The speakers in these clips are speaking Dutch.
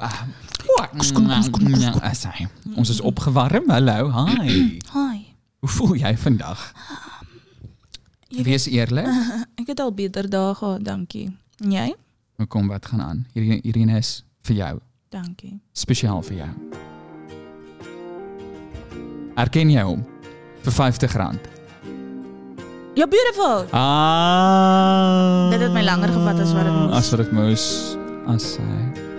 Ah. Ah. Ons is opgewarm. Hallo, hi. Hi. Hoe voel jij vandaag? Jy Wees eerlijk. Ek het al beter dae gehad, dankie. En Jy? Maar kom, wat gaan aan? Hierdie is voor jou. Dankie. Speciaal voor jou. Herken jij? Voor 50 rand. Ja, beautiful. Ah. Dit het my langer gevat as wat dit moes. As wat dit moes. As hy.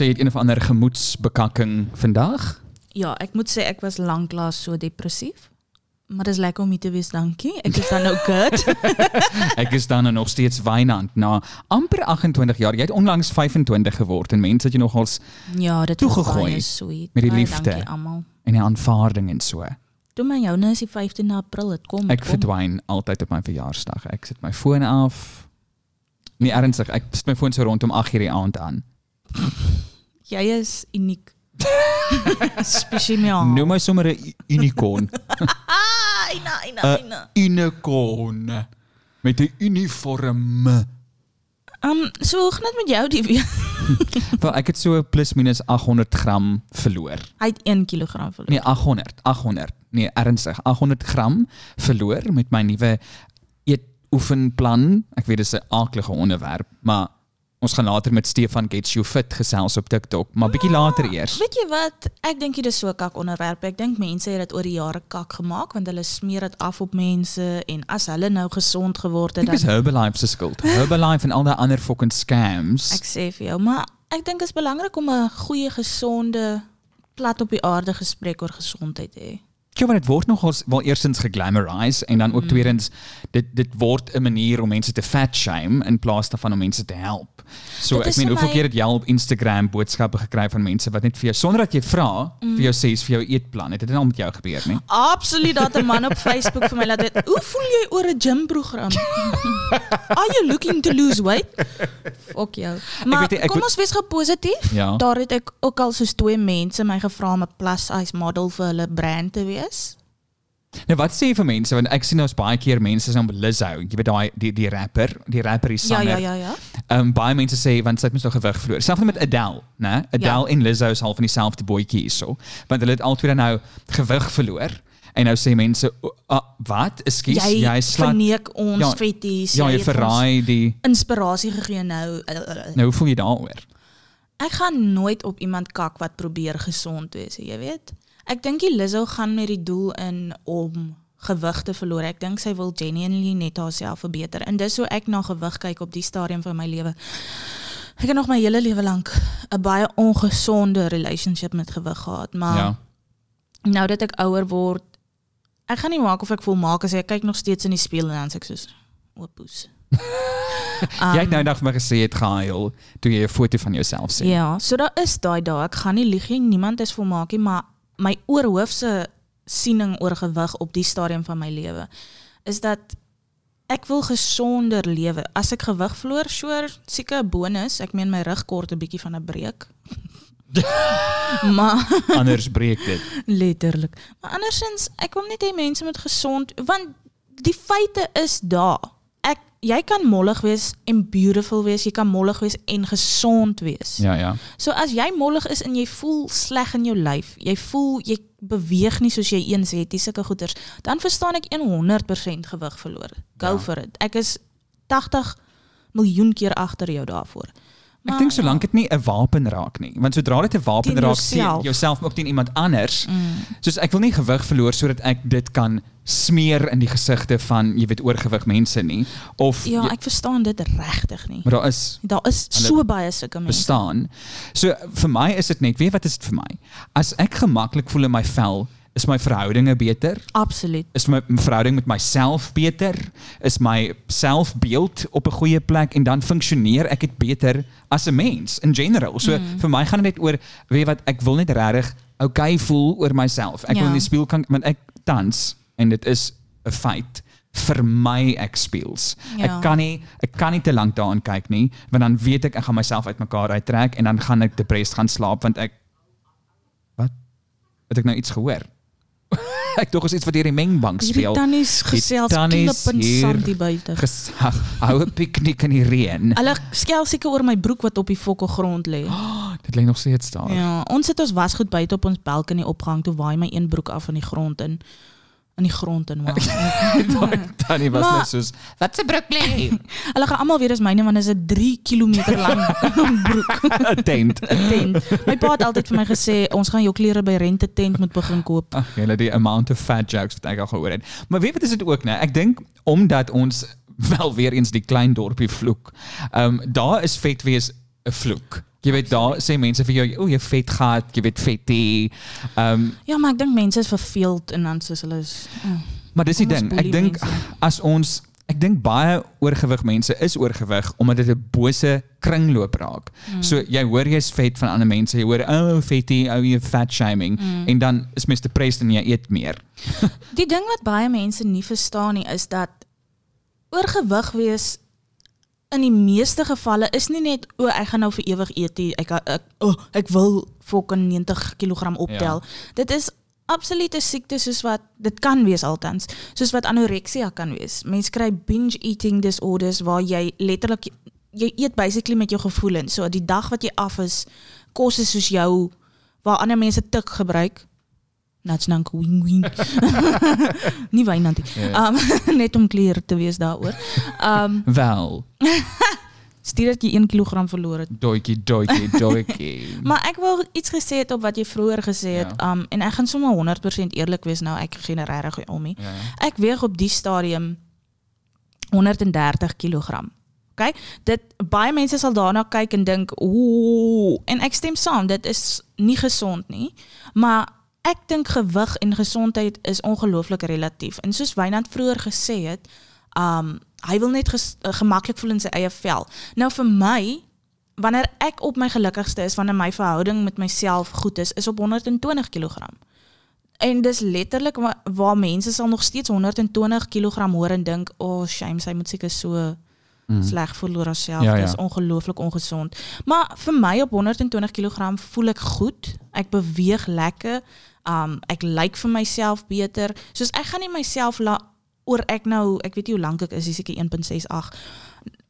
Sê jy het een of ander gemoedsbekakking vandag? Ja, ek moet sê ek was lanklaas so depressief. Maar dis lekker om te wees, dankie. Ek is dan nou good. Ek is dan nog steeds wynand na amper 28 jaar. Jy het onlangs 25 geword en mense het jou nogals ja, dit was Toegegooi baie sweet. met die Baie liefde. Dankie almal. en die aanvaarding en so. Toe my joune is die 15de April, dit kom. Ek dit kom. verdwyn altyd op my verjaarsdag. Ek sit my foon af. Nee, ernstig, ek sit my foon so rondom 8:00 die aand aan. Jy is uniek. Spesiaal. Noem my sommer 'n u- unicorn. Ah, ina, ina, Uh, ina. unicorn met 'n uniform. Um, so hoe gaan dit met jou die? Wel, ek het so plus minus 800 gram verloor. Hy het 1 kg verloor. Nee, 800, 800. Nee, ernstig, 800 gram verloor met my nuwe eetoefenplan. Ek weet dis 'n aaklige onderwerp, maar ons gaan later met Stefan Gets You Fit gesels op TikTok, maar bietjie later eers. Weet jy wat? Ek dink dit is so 'n kak onderwerp. Ek dink mense het dit oor die jare kak gemaak want hulle smeer dit af op mense en as hulle nou gesond geword het dan Herbalife se skuld. Herbalife en al daai ander fucking scams. ek sê vir jou, maar ek dink dit is belangrik om 'n goeie gesonde plat op die aarde gesprek oor gesondheid te hê. Ja, maar dit word nogals wel eerstens geglamorise en dan ook tweedens dit dit word 'n manier om mense te fat shame in plaas daarvan om mense te help. So ek is meen hoeveel my- keer het jy op Instagram boodskappe gekry van mense wat net vir jou sonder dat jy vra vir jou sê is vir jou eetplan. Het dit al met jou gebeur nie? Absoluut dat 'n man op Facebook vir my laat weet, "Hoe voel jy oor 'n gymprogram?" Are you looking to lose weight? Fuck jou. Maar weet nie, ek kom ons wees gou positief. Ja. Daar het ek ook al soos twee mense my gevra om 'n plus size model vir hulle brand te wees. Nou wat sê jy vir mense want ek sien nou baie keer mense so Lizzo, jy weet daai die die rapper, die rapper Ja, sanger. ja, ja, ja. Ehm um, baie mense sê want sy het mos nou gewig verloor. Selfs met Adele, né? Adele Ja. en Lizzo is half van dieselfde bootjie hierso. Want hulle het albei nou gewig verloor. En nou sê mense, "O, ah, wat? Ekskuus, Jy, jy slaat verneek ons Ja, ja. Ja, jy ons verraai die inspirasie gegee nou. Nou hoe voel jy daaroor? Ek gaan nooit op iemand kak wat probeer gesond wees, jy weet. Ek dink die Lizzo gaan met die doel in om gewig te verloor. Ek dink sy wil genuinely net haarself verbeter. En dis hoe ek na gewig kyk op die stadium van my lewe. Ek het nog my hele lewe lank 'n baie ongesonde relationship met gewig gehad, maar ja. nou dat ek ouer word, ek gaan nie maak of ek volmaak as ek kyk nog steeds in die spieël en dan sê ek soos ooppoes. jy het nou dag maar gesê het gehuil toe jy 'n foto van jouself sien. Ja, so daar is daai dae. Ek gaan nie lieg nie, niemand is volmaak nie, maar my oorhoofse siening oor gewig op die stadium van my lewe is dat ek wil gesonder lewe. As ek gewig verloor, sure, seker 'n bonus. Ek meen my rug kort 'n bietjie van 'n breek. maar Anders breek dit. letterlik. Maar andersins, ek wil net hê mense moet gesond want die feite is daar. Jy kan mollig wees en beautiful wees, jy kan mollig wees en gesond wees. Ja, ja. So as jy mollig is en jy voel sleg in jou lyf, jy voel jy beweeg nie soos jy eens het, dis sulke goeters, dan verstaan ek 100% gewig verloor. Go Ja. for it. Ek is 80 miljoen keer agter jou daarvoor. Ek dink solank dit nie 'n wapen raak nie, want sodra dit 'n wapen Teen raak jouself. teen jouself maar ook teen iemand anders. Mm. Soos ek wil nie gewig verloor sodat ek dit kan smeer in die gesigte van jy weet oorgewig mense nie of ja, ek verstaan dit regtig nie. maar daar is Daar is so baie sulke mense. bestaan. So vir my is dit net, weet wat is dit vir my? As ek gemaklik voel in my vel, is my verhoudinge beter, Absoluut. is my verhouding met myself beter, is my selfbeeld op 'n goeie plek en dan funksioneer ek dit beter as 'n mens in general. So mm. vir my gaan dit net oor weet wat ek wil net regtig okay voel oor myself. Ek Ja. wil in die spieël kan want ek tans en dit is 'n feit vermy ek speels. Ja. Ek kan nie ek kan nie te lank daaraan kyk nie, want dan weet ek ek gaan myself uitmekaar uittrek en dan gaan ek depressed gaan slaap want ek Wat? Het ek nou iets gehoor? ek dog is iets wat hier die mengbank speel. tannies gesels tannies knip en hier sand hier buite. Hou 'n piknik in die reën. Hulle skel seker oor my broek wat op die fokkelgrond lê. Dit lê nog steeds daar. Ja, ons het ons wasgoed buite op ons balkonie opgehang toe waai my een broek af in die grond in. In die grond in maar. Tannie was Maar- net soos wat se broek? Hulle gaan almal weet dis myne want dit is 'n 3 km lang broek. 'n tent. 'n tent. My pa het altyd vir my gesê ons gaan jou klere by Rente tent moet begin koop. Ag, julle die amount of fat jokes wat ek al gehoor het. Maar weet wat is dit ook, né? Ek dink omdat ons wel weer eens die klein dorpie vloek. Ehm um, daar is vet wees 'n vloek. Jy weet daar sê mense vir jou, o, jy vet gat, jy weet vetie. Ehm um, Ja, maar ek dink mense is verveeld en dan soos hulle is. Oh. maar dis die ding. Ek dink mense. as ons ek dink baie oorgewig mense is oorgewig omdat dit 'n bose kringloop raak. Mm. So jy hoor jy's vet van ander mense, jy hoor oh, vetie, ou jy fat shaming Mm. en dan is mens depressed en jy eet meer. Die ding wat baie mense nie verstaan nie is dat oorgewig wees in die meeste gevalle is nie net o ek gaan nou vir ewig eet. Ek ek oh, ek wil fucking 90 kg optel. Ja. Dit is absolute siekte soos wat dit kan wees altans, soos wat anoreksia kan wees. Mense kry binge eating disorders waar jy letterlik jy eet basically met jou gevoelens. So die dag wat jy af is, kos is soos jou waar ander mense tik gebruik. Nats nank wing wing. nie wynantie. Ja. Um net om clear te wees daaroor. Um Wel, stuur dat jy 1 kg verloor het. doetjie, doetjie, doetjie. Maar ek wou iets gesê het op wat jy vroeër gesê het. Ja. Um en ek gaan sommer 100% eerlik wees nou, ek gee regtig om nie. ja. Ek weeg op die stadium 130 kg. Okay? Dit baie mense sal daarna kyk en dink, "Ooh," en ek stem saam, dit is nie gesond nie. Maar ek dink gewig en gesondheid is ongelooflik relatief. En soos Wynand vroeër gesê het, um hy wil net ges, uh, gemaklik voel in sy eie vel. Nou vir my wanneer ek op my gelukkigste is, wanneer my verhouding met myself goed is, is op 120 kg. En dis letterlik waar, waar mense sal nog steeds 120 kg hoor en dink, "O, oh, shame, sy moet seker so Mm. sleg voel oor haarself. Ja, Ja, ja. Dis ongelooflik ongesond." Maar vir my op 120 kg voel ek goed. Ek beweeg lekker. Um ek lyk vir myself beter. Soos ek gaan nie myself la oor ek nou, ek weet nie hoe lank ek is, seker 1.68.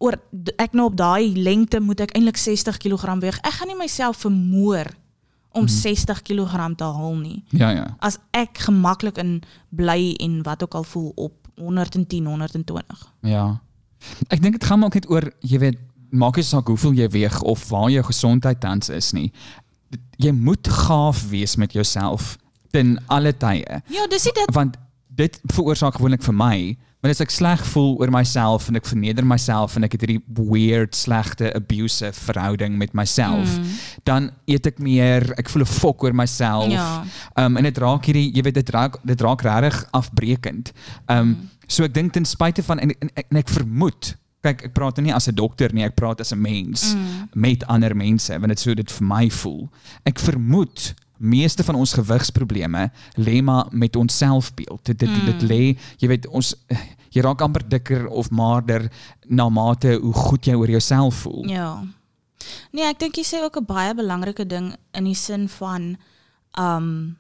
Oor ek nou op daai lengte moet ek eintlik 60 kg weeg. Ek gaan nie myself vermoor om Mhm. 60 kg te haal nie Ja, ja. as ek gemaklik in bly en wat ook al voel op 110, 120. Ja. Ek dink dit gaan maar ook net oor, jy weet, maak nie saak hoeveel jy weeg of waar jou gesondheid tans is nie. Jy moet gaaf wees met jouself ten alle tye. Ja, dis dit. Want dit veroorsaak gewoonlik vir my, want as ek sleg voel oor myself en ek verneder myself en ek het hierdie weird, slegte, abusive verhouding met myself, Mm. dan eet ek meer, ek voel 'n fok oor myself. Ja. Um en dit raak hierdie, jy weet dit raak dit raak regtig afbreekend. Um Mm. so ek dink ten spyte van en, en, en ek vermoed Kyk, ek praat nou nie as 'n dokter nie, ek praat as 'n mens Mm. met ander mense, want dit so dit vir my voel. Ek vermoed meeste van ons gewigsprobleme lê maar met ons selfbeeld. Dit dit, Mm. dit lê, jy weet, ons jy raak amper dikker of maarder na mate hoe goed jy oor jouself voel. Ja. Nee, ek dink jy sê ook 'n baie belangrike ding in die sin van um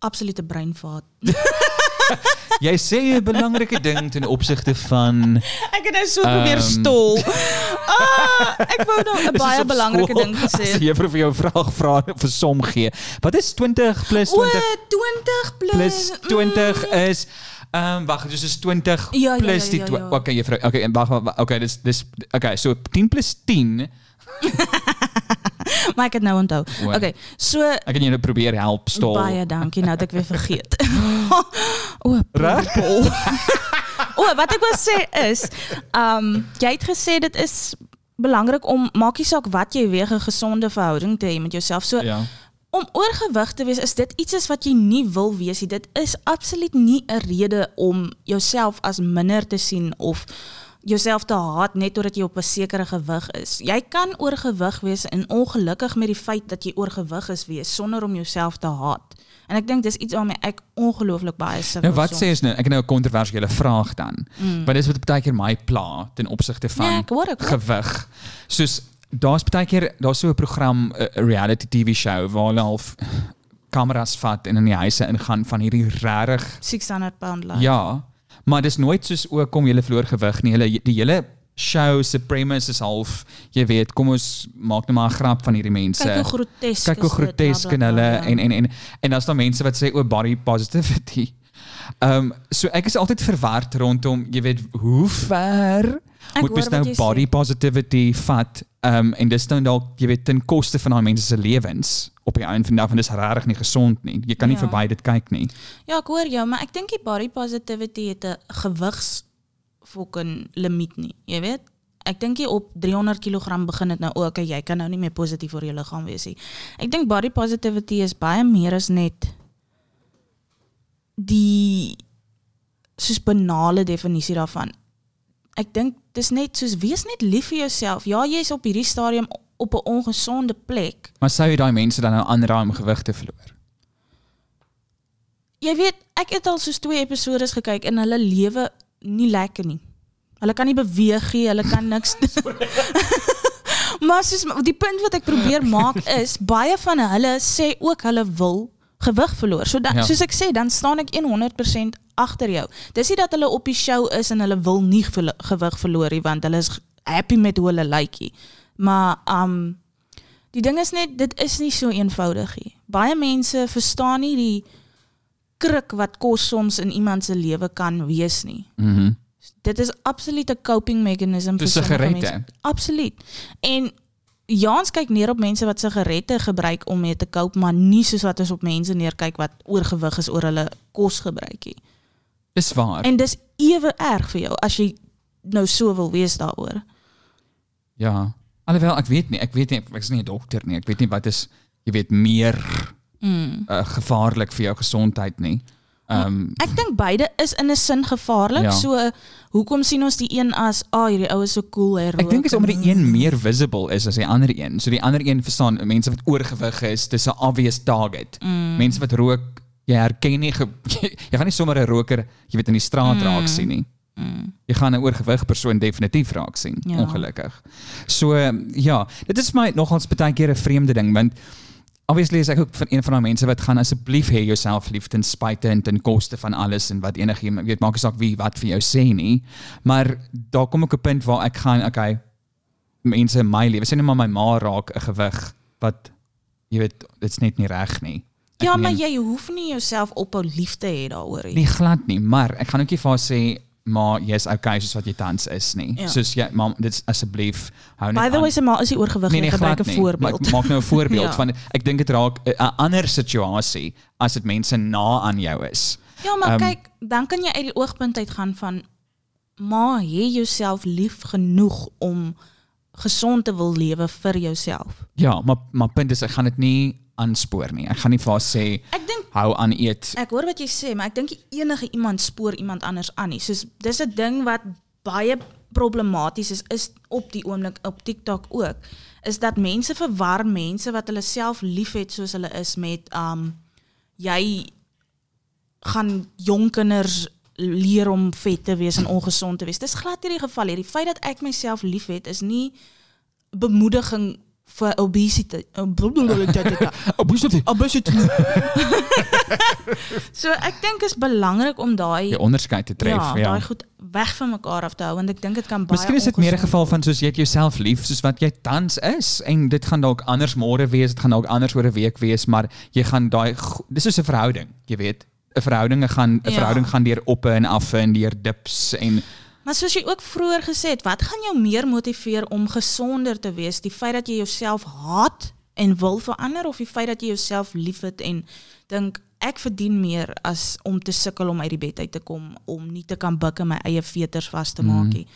absolute breinvaat. Jy sê 'n belangrike ding ten opsigte van Ek het nou so probeer Ehm. stol. Ah, ek wou nou 'n Dis baie op belangrike skool, ding As gesê. die juffrou vir jou 'n vraag vra vir som gee. Wat is 20 plus O, 20 20 plus plus 20 mm. is um, wag, dus is 20 Ja, plus ja, die ja, ja. Okay, juffrou. Okay, en wag, wag, okay, dis dis okay, so 10 plus 10. Maar ek het nou onthou. O. Okay, so Ek kan jou probeer help stol. baie dankie. Nou het ek weer vergeet. o, o, wat ek wil sê is, um jy het gesê dit is belangrik om maak nie saak wat jy weeg 'n gesonde verhouding te hê met jouself. So Ja. om oorgewig te wees, is dit iets is wat jy nie wil wees nie. Dit is absoluut nie 'n rede om jouself as minder te sien of jouself te haat net omdat jy op 'n sekere gewig is. Jy kan oorgewig wees en ongelukkig met die feit dat jy oorgewig is wees sonder om jouself te haat. En ek dink dis iets waarmee ek ongelooflik baie sukkel. Nou wat sê is nou, ek het nou 'n kontroversiële vraag dan. Mm. Want dis wat baie keer my pla ten opsigte van ek hoor, ek hoor. gewig. Soos daar's baie keer daar's so 'n program 'n reality TV show waar hulle half kameras vat en in die huise ingaan van hierdie regtig 600 pound life. Ja, maar dis nooit soos o, kom jy verloor gewig nie. Hulle die hele show se premise is half, jy weet, kom ons maak net maar 'n grap van hierdie mense. Kyk hoe grotesk Kyk hoe grotesk en hulle ja. en en en en daar's dan mense wat sê o body positivity. Ehm um, so ek is altyd verward rondom, jy weet, hoe ver moet mens nou body sê. positivity vat um, en dis nou dalk jy weet ten koste van daai mense se lewens op die einde van die dag want dis regtig nie gesond nie. Jy kan nie Ja. verby dit kyk nie. Ja, ek hoor jou, maar ek dink die body positivity het 'n gewigs fucking limiet nie. Jy weet? Ek dink jy op 300 kg begin dit nou o, okay, jy kan nou nie meer positief oor jou liggaam wees nie. Ek dink body positivity is baie meer as net die soos banale definisie daarvan. Ek dink dis net soos wees net lief vir jouself. Ja, jy's op hierdie stadium op 'n ongesonde plek. Maar sou jy daai mense dan nou aanraai om gewig te verloor? Jy weet, ek het al soos twee episodes gekyk en hulle lewe nie lekker nie. Hulle kan nie beweeg nie, hulle kan niks Maar soos die punt wat ek probeer maak is baie van hulle sê ook hulle wil gewig verloor. So dan ja. soos ek sê, dan staan ek 100% agter jou. Dis nie dat hulle op die show is en hulle wil nie gewig verloor nie want hulle is happy met hoe hulle lyk. Maar um die ding is net dit is nie so eenvoudig nie. Baie mense verstaan nie die kruk wat kos soms in iemand se lewe kan wees nie. Mhm. Mm Dit is absoluut 'n coping mechanism vir sommige sigarette. mense. Absoluut. En Jans kyk neer op mense wat sigarette gebruik om mee te cope, maar nie soos wat ons op mense neerkyk wat oorgewig is oor hulle kos gebruik nie. Dis waar. En dis ewe erg vir jou as jy nou so wil wees daaroor. Ja. Alhoewel ek weet nie, ek weet nie, is nie 'n dokter nie. Ek weet nie wat is jy weet meer Mm. uh, gevaarlik vir jou gesondheid nie. Ehm um, Ek dink beide is in 'n sin gevaarlik. Ja. So hoekom sien ons die een as, "Ag, oh, hierdie ou is so cool, hy rook." ek dink is omdat die een meer visible is as die ander een. So die ander een verstaan mense wat oorgewig is, dis 'n obvious target. Mm. Mense wat rook, jy herken nie ge, jy, gaan nie sommer 'n roker, jy weet in die straat Mm. raak sien nie. Mm. Jy gaan 'n oorgewig persoon definitief raak sien, Ja. ongelukkig. So ehm, ja, dit is vir my nogals baie keer 'n vreemde ding want obviously is ek ook van een van daai mense wat gaan asseblief hê jouself lief ten spyte en ten koste van alles en wat enigiemand weet maak nie saak wie wat vir jou sê nie. Maar daar kom ook 'n punt waar ek gaan okay mense in my lewe, sê net maar my ma raak 'n gewig wat jy weet dit's net nie reg nie. Ja, maar meen- jy hoef nie jouself ophou lief te hê daaroor nie. Nee, glad nie, maar ek gaan ook nie vir haar sê maar jy's okay soos wat jy tans is nie. Ja. Soos jy mam dit is asseblief hou net By the way, sy ma is die oorgewig nee, nee, nee, gebruik glad 'n nie. Maar voorbeeld. ek maak nou 'n voorbeeld Ja. van ek dink dit raak 'n ander situasie as dit mense na aan jou is. Ja, maar Ehm, um, kyk, dan kan jy uit die oogpunt uitgaan van maar hê jouself lief genoeg om gesond te wil lewe vir jouself. Ja, maar maar punt is ek gaan dit nie aanspoor nie. Ek gaan nie vir haar sê Ek dink hou aan eet. ek hoor wat jy sê, maar ek dink enige iemand spoor iemand anders aan nie. Soos dis 'n ding wat baie problematies is is op die oomblik op TikTok ook is dat mense verwar mense wat hulle self liefhet soos hulle is met um jy gaan jong kinders leer om vet te wees en ongesond te wees. Dis glad nie die geval. Die feit dat ek myself liefhet is nie bemoediging vir obesity. Obesity. Obesity. so ek dink is belangrik om daai Die onderskeid te tref, ja, ja. daai goed weg van mekaar af te hou want ek dink dit kan baie Miskien is dit meer 'n geval van soos jy het jouself lief soos wat jy tans is en dit gaan dalk anders môre wees, dit gaan dalk anders oor 'n week wees, maar jy gaan daai dis soos 'n verhouding, jy weet. 'n Verhouding gaan 'n Ja. verhouding gaan deur oppe en affe en deur dips en Maar soos jy ook vroeër gesê het, wat gaan jou meer motiveer om gesonder te wees? Die feit dat jy jouself haat en wil verander of die feit dat jy jouself liefhet en dink ek verdien meer as om te sukkel om uit die bed uit te kom om nie te kan buk en my eie veters vas te maak nie.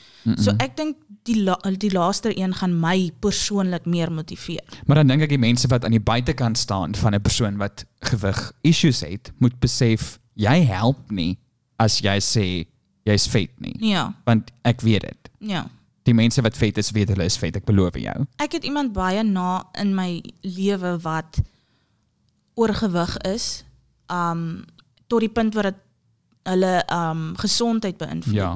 So ek dink die la, die laaste een gaan my persoonlik meer motiveer. maar dan dink ek die mense wat aan die buitekant staan van 'n persoon wat gewig issues het, moet besef jy help nie as jy sê jy's vet nie. Ja. Want ek weet dit. Ja. Die mense wat vet is, weet hulle is vet, ek beloof jou. Ek het iemand baie na in my lewe wat oorgewig is, um tot die punt waar dit hulle um gesondheid beïnvloed. Ja.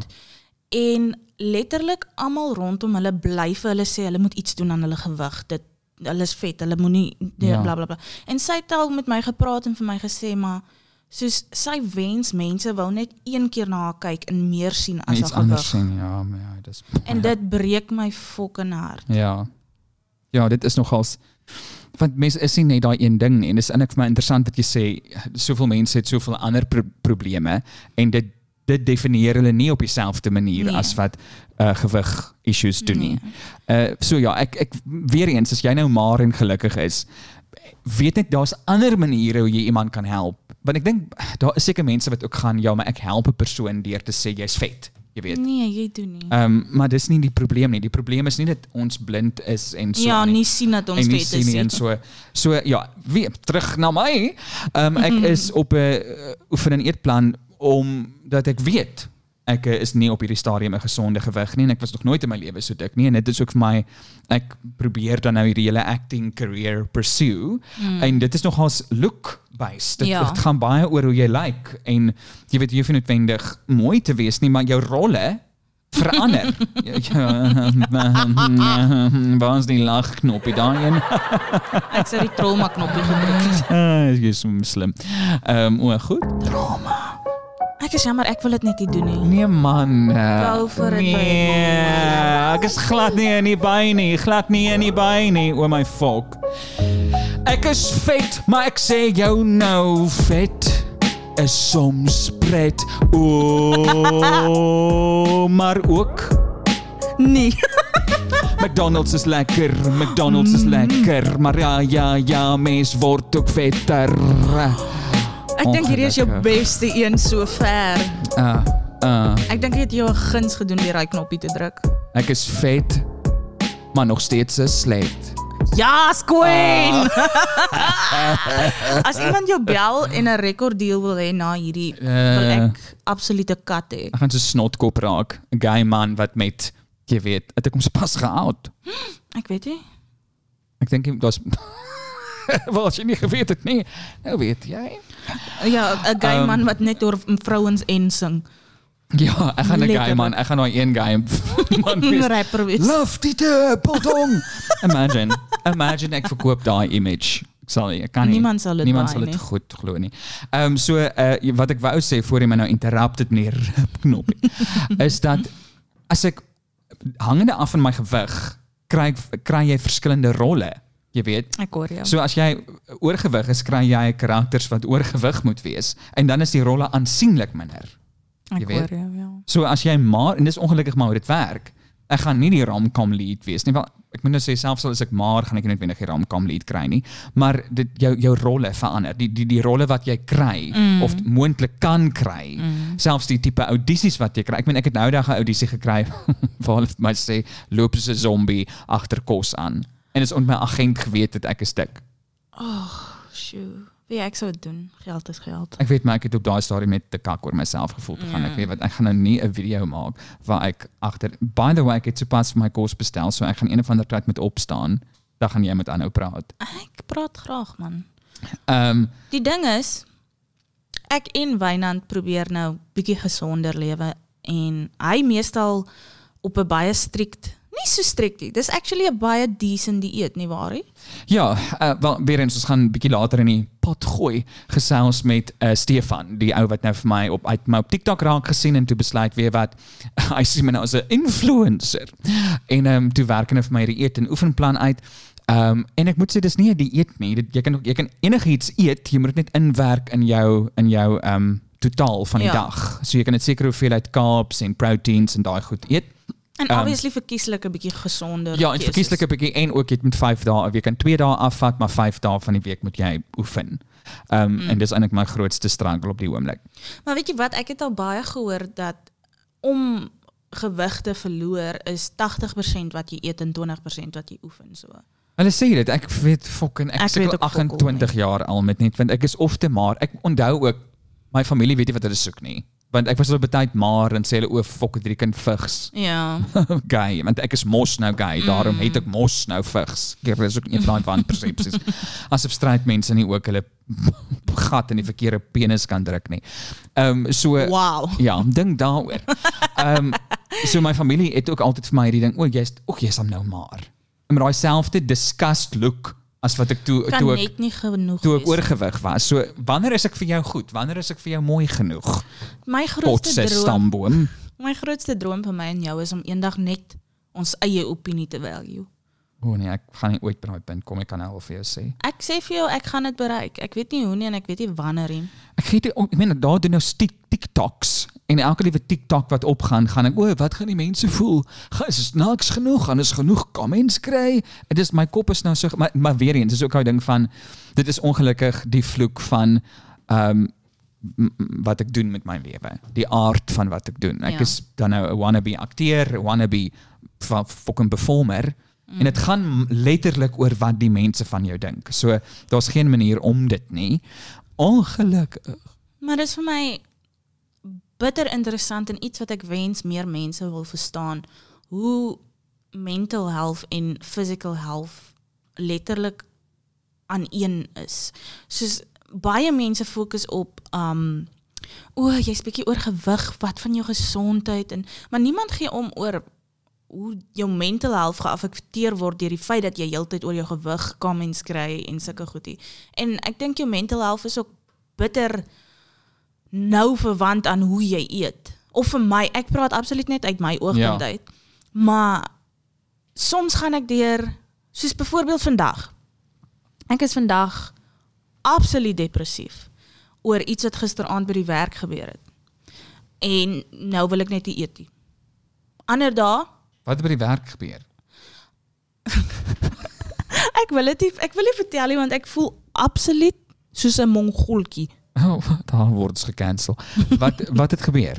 En letterlik almal rondom hulle bly vir hulle sê hulle moet iets doen aan hulle gewig. Dit hulle is vet, hulle moenie Ja. bla bla. En sy het al met my gepraat en vir my gesê maar soos sy wens mense wou net een keer na haar kyk en meer sien as haar anders gewig. sien, ja, maar ja, dis En dit breek my fucking hart. Ja. Ja, dit is nogals want mense is nie net daai een ding nie en dis eintlik vir my interessant wat jy sê soveel mense het soveel ander pro probleme en dit dit definieer hulle nie op dieselfde manier Nee. as wat uh, gewig issues doen nie. Nee. Uh so ja, ek ek weer eens as jy nou maar en gelukkig is, weet net daar's ander maniere hoe jy iemand kan help. Want ek dink daar is seker mense wat ook gaan ja, maar ek help 'n persoon deur te sê jy's vet, jy weet. Nee, jy doen nie. Ehm um, maar dis nie die probleem nie. Die probleem is nie dat ons blind is en so ja, nie sien dat ons vet is nie en so. So ja, weer terug na my. Ehm um, ek is op 'n uh, oefen en eetplan omdat ek weet ek uh, is nie op hierdie stadium 'n gesonde gewig nie en ek was nog nooit in my lewe so dik nie en dit is ook vir my ek probeer dan nou hierdie hele acting career pursue mm. en dit is nogals look based. Dit, Ja. dit gaan baie oor hoe jy lyk like, en jy weet jy hoef nie noodwendig mooi te wees nie, maar jou rolle verander. Ja, Waar is die lagknopie daai een? Ek sê die trauma knoppie gedruk. Ah, is so slim. Ehm um, o, goed. Ek is jammer, ek wil dit net nie doen nie. Nee man. Go for it, Nee, ek is glad nie in die by nie, glad nie in die by nie, o my volk. Ek is vet, maar ek sê jou nou vet is soms pret. O, maar ook Nee. McDonald's is lekker, McDonald's is lekker, maar ja ja ja, mens word ook vetter. Ek dink hierdie is jou Ongelukkig. beste een so ver. Uh uh Ek dink jy het jou guns gedoen deur daai knoppie te druk. ek is vet, maar nog steeds 'n slet. Ja, queen. As iemand jou bel en 'n rekorddeal wil hê na hierdie, wil Uh, ek 'n kat hê. ek gaan so snotkop raak, 'n gay man wat met jy weet, het ek hom pas geout. Ek weet nie. Ek dink daar's Wel, as jy nie geweet het nie, nou weet jy. Ja, 'n gay Um, man wat net oor vrouens en sing. Ja, ek gaan 'n gay man, ek gaan daai een gay man wees. rapper wees. Love. Imagine, imagine ek verkoop daai image. Ek sal ek kan nie. Niemand sal dit Niemand buy sal dit nie. goed glo nie. Ehm um, so uh, wat ek wou sê voor jy my nou interrupted meneer knoppie is dat as ek hangende af van my gewig kry kry jy verskillende rolle. Jy weet. Ek hoor jou. So as jy oorgewig is, kry jy karakters wat oorgewig moet wees en dan is die rolle aansienlik minder. jy Ek weet. hoor jou, ja. So as jy maar en dis ongelukkig maar hoe dit werk. Ek gaan nie die romcom lead wees nie. Wel, ek moet nou sê selfs al is ek maar gaan ek nie noodwendig die romcom lead kry nie, maar dit jou jou rolle verander. Die die die rolle wat jy kry mm. of moontlik kan kry. Mm. Selfs die tipe audisies wat jy kry. Ek meen ek het nou daag 'n audisie gekry waar hulle vir my sê loop soos 'n zombie agter kos aan. En dis ont my agent geweet het ek is dik. Sjoe. Wie ek sou dit doen. Geld is geld. Ek weet maar ek het op daai stadium met te kak oor myself gevoel te gaan. Ja. Ek weet wat ek gaan nou nie 'n video maak waar ek agter by the way ek het sopas vir my kos bestel, so ek gaan een of ander tyd met opstaan. Dan gaan jy met aanhou praat. Ek praat graag man. Ehm um, Die ding is ek en Wynand probeer nou bietjie gesonder lewe en hy meestal op 'n baie strikt, nie so strikt nie. Dis actually 'n baie decent dieet, nie waar nie? ja, uh, wel weer eens ons gaan bietjie later in die pot gooi gesels met uh, Stefan, die ou wat nou vir my op uit my op TikTok raak gesien en toe besluit weer wat hy sien my nou as 'n influencer. En ehm um, toe werk hy vir my die eet en oefenplan uit. Ehm um, en ek moet sê dis nie 'n dieet nie. Dit jy kan ook- jy kan enigiets eet, jy moet dit net inwerk in jou in jou ehm um, totaal van die Ja. dag. So jy kan net sekere hoeveelheid carbs en proteins en daai goed eet. En Ehm, obviously verkieslik 'n bietjie gesonder. Ja, en keuses. verkieslik 'n bietjie en ook jy moet 5 dae 'n week en 2 dae afvat, maar 5 dae van die week moet jy oefen. Ehm um, mm. en dis eintlik my grootste struggle op die oomblik. Maar weet jy wat, ek het al baie gehoor dat om gewig te verloor is 80% wat jy eet en 20% wat jy oefen so. Hulle sê dit, ek weet fucking ek, weet sukkel ook fokol 28 jaar al met net want ek is of te maar. Ek onthou ook my familie weet nie wat hulle soek nie. Want ek was op 'n tyd maar en sê hulle o, fok, drie kind vigs. Ja. gay, want ek is mos nou gay, daarom het ek mos nou vigs. Ek is ook een van daai wanpersepsies. Asof stryd mense nie ook hulle gat in die verkeerde penis kan druk nie. Ehm um, so Wow. ja, dink daaroor. Ehm um, so my familie het ook altyd vir my hierdie ding, o, jy's o, jy's dan nou maar. Met daai selfde disgust look as wat ek toe Kan toe ek net nie genoeg toe ek oorgewig was. So wanneer is ek vir jou goed? Wanneer is ek vir jou mooi genoeg? My grootste Potse droom, stamboom. my grootste droom vir my en jou is om eendag net ons eie opinie te value. O nee, ek gaan nie ooit by daai punt kom, ek kan nou al vir jou sê. Ek sê vir jou, ek gaan dit bereik. Ek weet nie hoe nie en ek weet nie wanneer nie. Ek gee dit ek meen daar doen nou tik TikToks en elke liewe TikTok wat opgaan, gaan ek o, wat gaan die mense voel? Gaan is niks genoeg, gaan is genoeg comments kry. Dit is my kop is nou so maar, maar weer eens, dis ook daai ding van dit is ongelukkig die vloek van ehm wat ek doen met my lewe, die aard van wat ek doen. Ek Ja. is dan nou 'n wannabe akteur, 'n wannabe fucking performer. En dit gaan letterlik oor wat die mense van jou dink. So daar's geen manier om dit nie. Ongelukkig. Maar dis vir my bitter interessant en iets wat ek wens meer mense wil verstaan hoe mental health en physical health letterlik aan een is. Soos baie mense fokus op um o, jy's bietjie oorgewig, wat van jou gesondheid en maar niemand gee om oor hoe jou mental health geaffekteer word deur die feit dat jy heeltyd oor jou gewig comments kry en sulke goedie. En ek dink jou mental health is ook bitter nou verwant aan hoe jy eet. Of vir my, ek praat absoluut net uit my oogpunt Ja. uit. Maar soms gaan ek deur soos byvoorbeeld vandag. Ek is vandag absoluut depressief oor iets wat gisteraand by die werk gebeur het. En nou wil ek net nie eet nie. Ander dae, Wat by die werk gebeur? ek wil dit ek wil nie vertel nie want ek voel absoluut soos 'n mongoltjie. Oh, daar word ons gekansel. Wat wat het gebeur?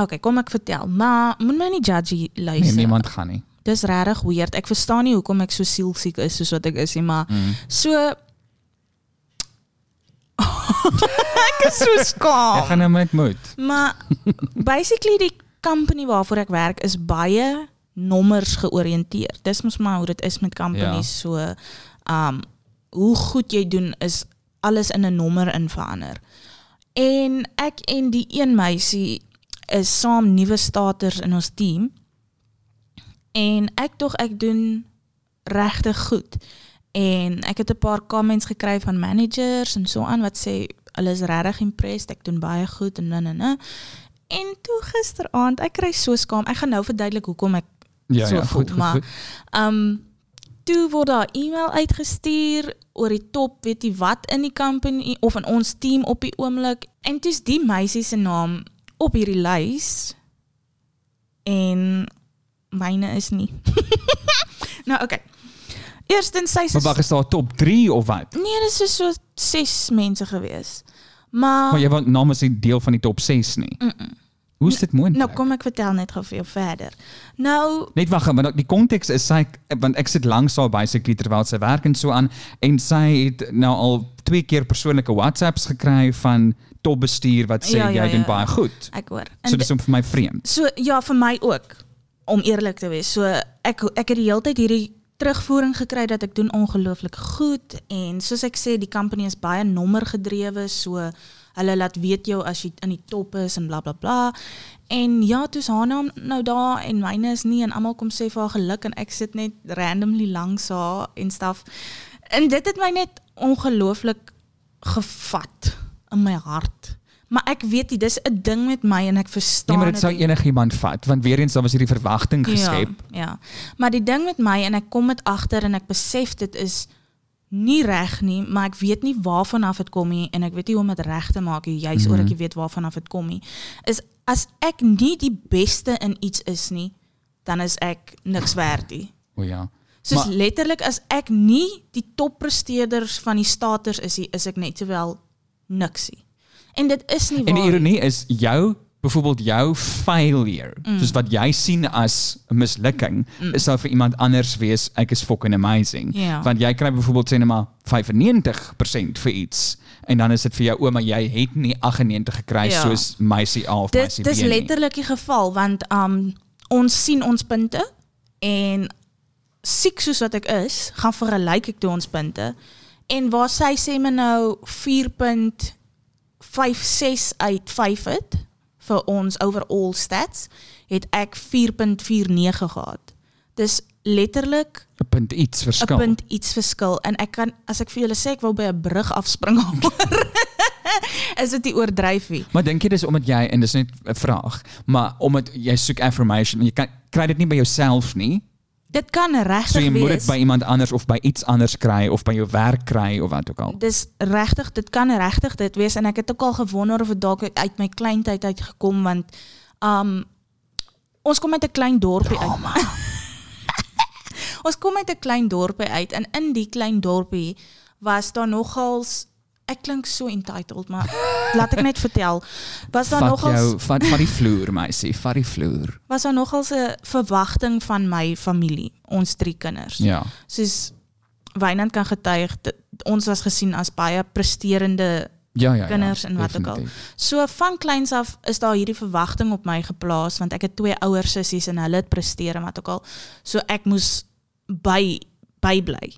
Okay, kom ek vertel. Maar moet my nie judgy Nee, luister. niemand gaan nie. Dis regtig weird. Ek verstaan nie hoekom ek so sielsiek is soos wat ek is nie, maar Mm. so Ek is so Ek skaam. gaan nou met moed. Maar basically die company waarvoor ek werk is baie nommers georiënteerd. Dis mos maar hoe dit is met companies so um hoe goed jy doen is alles in 'n nommer in verander. En ek en die een meisie is saam nuwe starters in ons team. En ek tog ek doen regtig goed. En ek het 'n paar comments gekry van managers en so aan wat sê hulle is regtig impressed, ek doen baie goed en nee nee. En toe gisteraand, ek kry so skaam. Ek gaan nou verduidelik hoekom ek Ja, so ja, voel, goed, goed, maar goed. um toe word daar e-mail uitgestuur oor die top, weet jy wat in die company of in ons team op die oomblik en toe's die meisie se naam op hierdie lys en myne is nie. nou okay. Eerstens sy Maar wag, is daar top 3 of wat? Nee, dis is so 6 mense gewees. Maar, Maar jy want naam is nie deel van die top 6 nie. mm -mm. Hoe is dit moontlik? nou kom ek vertel net vir jou verder. Nou Net wag, want die konteks is sy want ek sit langs haar basically terwyl sy werk en so aan en sy het nou al twee keer persoonlike WhatsApps gekry van topbestuur wat sê Ja, ja, jy doen baie goed. ek hoor. So dis om vir my vreemd. So ja, vir my ook om eerlik te wees. So ek ek het die hele tyd hierdie terugvoering gekry dat ek doen ongelooflik goed en soos ek sê die company is baie nommergedrewe so hulle laat weet jou as jy in die top is en bla bla bla. En ja, toe's haar naam nou daar en myne is nie en almal kom sê vir haar geluk en ek sit net randomly langs haar en stuff. En dit het my net ongelooflik gevat in my hart. Maar ek weet nie, dis 'n ding met my en ek verstaan Nee, maar dit sou enigiemand vat want weer eens daar was hierdie verwagting geskep. Ja, ja. Maar die ding met my en ek kom dit agter en ek besef dit is nie reg nie, maar ek weet nie waarvan af dit kom nie en ek weet nie hoe om dit reg te maak nie, juis ek nie weet waarvan af dit kom nie. Is as ek nie die beste in iets is nie, dan is ek niks werd nie. O ja. Soos Maar- letterlik as ek nie die toppresteerders van die staters is, nie, is ek net sowel niksie. En dit is nie waar. En die ironie is jou byvoorbeeld jou failure, Mm. soos wat jy sien as 'n mislukking, is daar vir iemand anders wees ek is fucking amazing. Want jy kry byvoorbeeld sê net maar 95% vir iets en dan is dit vir jou o, maar jy het nie 98 gekry Ja. soos meisie A of Dit meisie B dis nie. letterlik die geval want um ons sien ons punte en siek soos wat ek is, gaan vergelyk ek toe ons punte. En waar sy sê my nou 4.56 uit 5 het vir ons overall stats, het ek 4.49 gehad. Dis letterlik 'n punt iets 'n verskil. punt iets verskil en ek kan as ek vir julle sê ek wou by 'n brug afspring hoor. is dit nie oordryf nie. Maar dink jy dis omdat jy en dis net 'n vraag, maar omdat jy soek affirmation, jy kan kry dit nie by jouself nie. Dit kan So regtig jy moet wees. dit by iemand anders of by iets anders kry of by jou werk kry of wat ook al. Dis regtig, dit kan regtig dit wees en ek het ook al gewonder of dit dalk uit my kleintyd uit gekom want um ons kom uit 'n klein dorpie uit. ons kom uit 'n klein dorpie uit en in die klein dorpie was daar nogals ek klink so entitled maar laat ek net vertel. Was daar vat vat die vloer, meisie, vat die vloer. was daar nogals 'n verwagting van my familie, ons drie kinders. Ja. Soos Wynand kan getuig, ons was gesien as baie presterende Ja, ja, ja. Kinders en wat ook al. So van kleins af is daar hierdie verwagting op my geplaas want ek het twee ouer sissies en hulle het presteer en wat ook al. So ek moes by bybly.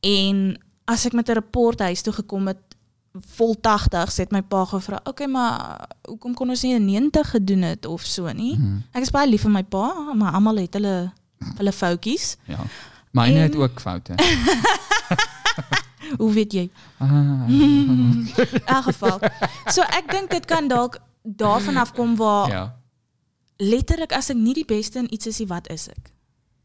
En as ek met 'n rapport huis toe gekom het vol 80, sê het my pa gevra, "Oké, okay, maar hoekom kon ons nie 'n 90 gedoen het of so nie?" Mhm. Ek is baie lief vir my pa, maar almal het hulle hulle foutjies. Ja. Myne En- het ook foute. Hoe weet jy? Ah, In geval. So ek dink dit kan dalk daarvan afkom waar ja. letterlik as ek nie die beste in iets is nie, wat is ek?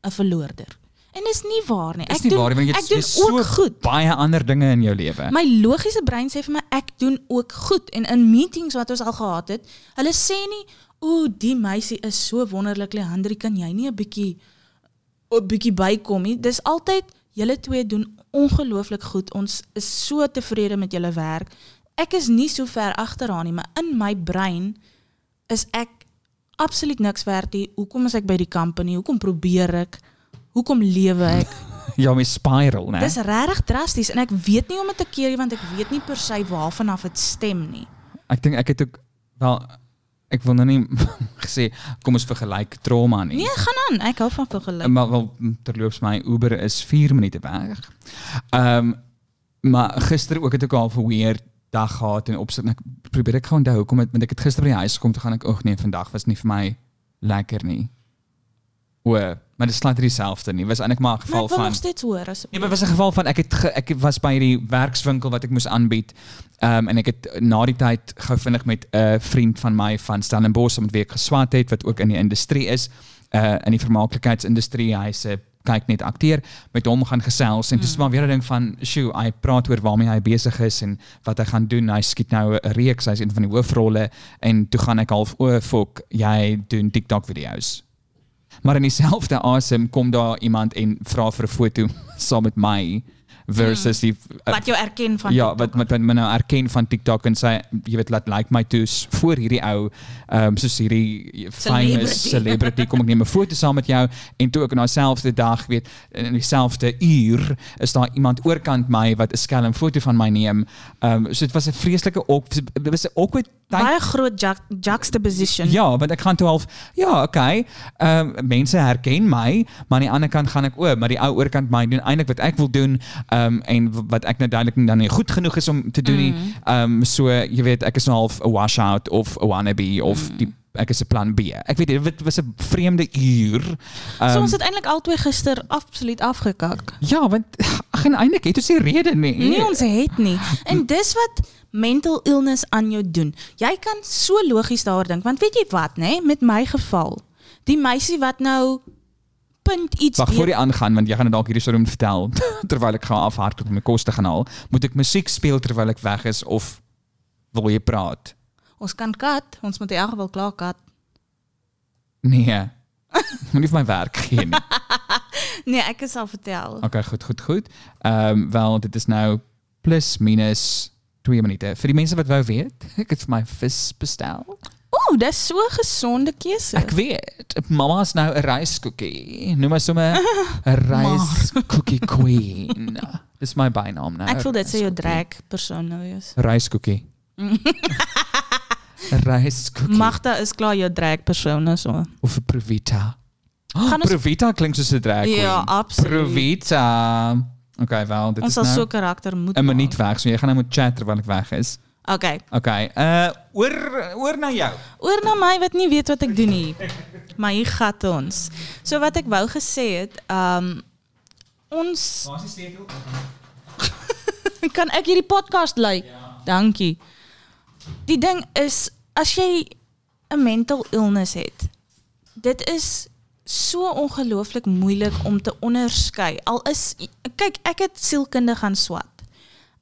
'n Verloorder. En dis nie waar nie. Dis Ek nie doen waar nie, want jy ek doen het so ook goed. baie ander dinge in jou lewe. My logiese brein sê vir my ek doen ook goed en in meetings wat ons al gehad het, hulle sê nie o, die meisie is so wonderlik, Leandri, kan jy nie 'n bietjie 'n bietjie bykom nie. Dis altyd julle twee doen ongelooflik goed. Ons is so tevrede met julle werk. Ek is nie so ver agteraan nie, maar in my brein is ek absoluut niks werd nie. Hoekom is ek by die company? Hoekom probeer ek? Hoekom lewe ek? Ja, my spiral, né? Dis regtig drasties en ek weet nie om dit te keer nie want ek weet nie per se waarvan af dit stem nie. Ek dink ek het ook wel ek wil nou nie gesê kom ons vergelyk trauma nie. Nee, gaan aan. Ek hou van vergelyk. Maar wel terloops my Uber is 4 minute weg. Ehm maar gister ook het ek al 'n weird dag gehad en opsit en ek probeer ek gou onthou hoekom het want ek het gister by die huis gekom toe gaan ek oek nee vandag was nie vir my lekker nie. O, maar dit slaat dieselfde nie. Was eintlik maar 'n Maar geval wil van nog steeds hoor as Nee, maar het was 'n geval van ek het ge, ek was by die werkswinkel wat ek moes aanbied. Ehm um, en ek het na die tyd gou vinnig met 'n vriend van my van Stellenbosch met wie ek geswat het wat ook in die industrie is, uh in die vermaaklikheidsindustrie. Hy's 'n kyk net akteur met hom gaan gesels en dis Mm. maar weer 'n ding van sjoe, hy praat oor waarmee hy besig is en wat hy gaan doen. Hy skiet nou 'n reeks, hy's een van die hoofrolle en toe gaan ek half o, fok, jy doen TikTok video's. Maar in dieselfde asem kom daar iemand en vra vir 'n foto saam met my versus die uh, wat jou erken van ja, TikTok wat wat my nou erken van TikTok en sy jy weet laat like my toes voor hierdie ou um, soos hierdie famous Celebrity. kom ek neem 'n foto saam met jou en toe ook in dieselfde dag weet in dieselfde uur is daar iemand oorkant my wat 'n skelm foto van my neem. Um, so dit was 'n vreeslike ook dit was 'n awkward tyd baie groot ju juxtaposition. Ja, want ek gaan toe half ja, okay. Ehm mense herken my, maar aan die ander kant gaan ek o, maar die ou oorkant my doen eintlik wat ek wil doen, ehm en wat ek nou duidelik nie dan nie goed genoeg is om te doen nie. Mm. Ehm so jy weet ek is nou half 'n washout of 'n wannabe of Mm. die ek is 'n plan B. Ek weet dit was 'n vreemde uur. So Ehm, ons het eintlik albei gister absoluut afgekak. ja, want ag en eintlik het ons nie rede nie. Nee, ons het nie. En dis wat mental illness aan jou doen. Jy kan so logies daaroor dink, want weet jy wat, nê, met my geval. Die meisie wat nou punt iets Wag voor jy aangaan want jy gaan nou dalk hierdie storie moet vertel terwyl ek gaan afhardloop om my kos te gaan haal. Moet ek musiek speel terwyl ek weg is of wil jy praat? Ons kan kat, ons moet in elk geval klaar kat. Nee. Moenie vir my werk gee nie. Nee, ek is al vertel. Okay, goed, goed, goed. Ehm um, wel dit is nou plus minus 2 minute. Vir die mense wat wou weet, ek het vir my vis bestel. Wow, dis so 'n gesonde keuse. Ek weet, mamma is nou 'n ryskoekie. Noem my sommer 'n ryskoekie queen. Dis my bynaam nou. Ek voel dit sê jou drag persoon nou is. Ryskoekie. 'n Ryskoekie. Magda is klaar persoon is so. of Provita. Oh, Gaan ons- Provita klink soos 'n drag. Ja, absoluut. Provita. Okay, wel, dit Ons is sal nou so karakter moet 'n minuut maak. weg, so jy gaan nou chat terwyl ek weg is. Okay. Okay. Uh oor oor na jou. Oor na my wat nie weet wat ek doen nie. Maar hier gat ons. So wat ek wou gesê het, um ons Waar kan ek hierdie podcast lei? Ja. Dankie. Die ding is as jy 'n mental illness het, dit is so ongelooflik moeilik om te onderskei. Al is kyk, ek het sielkunde gaan swat.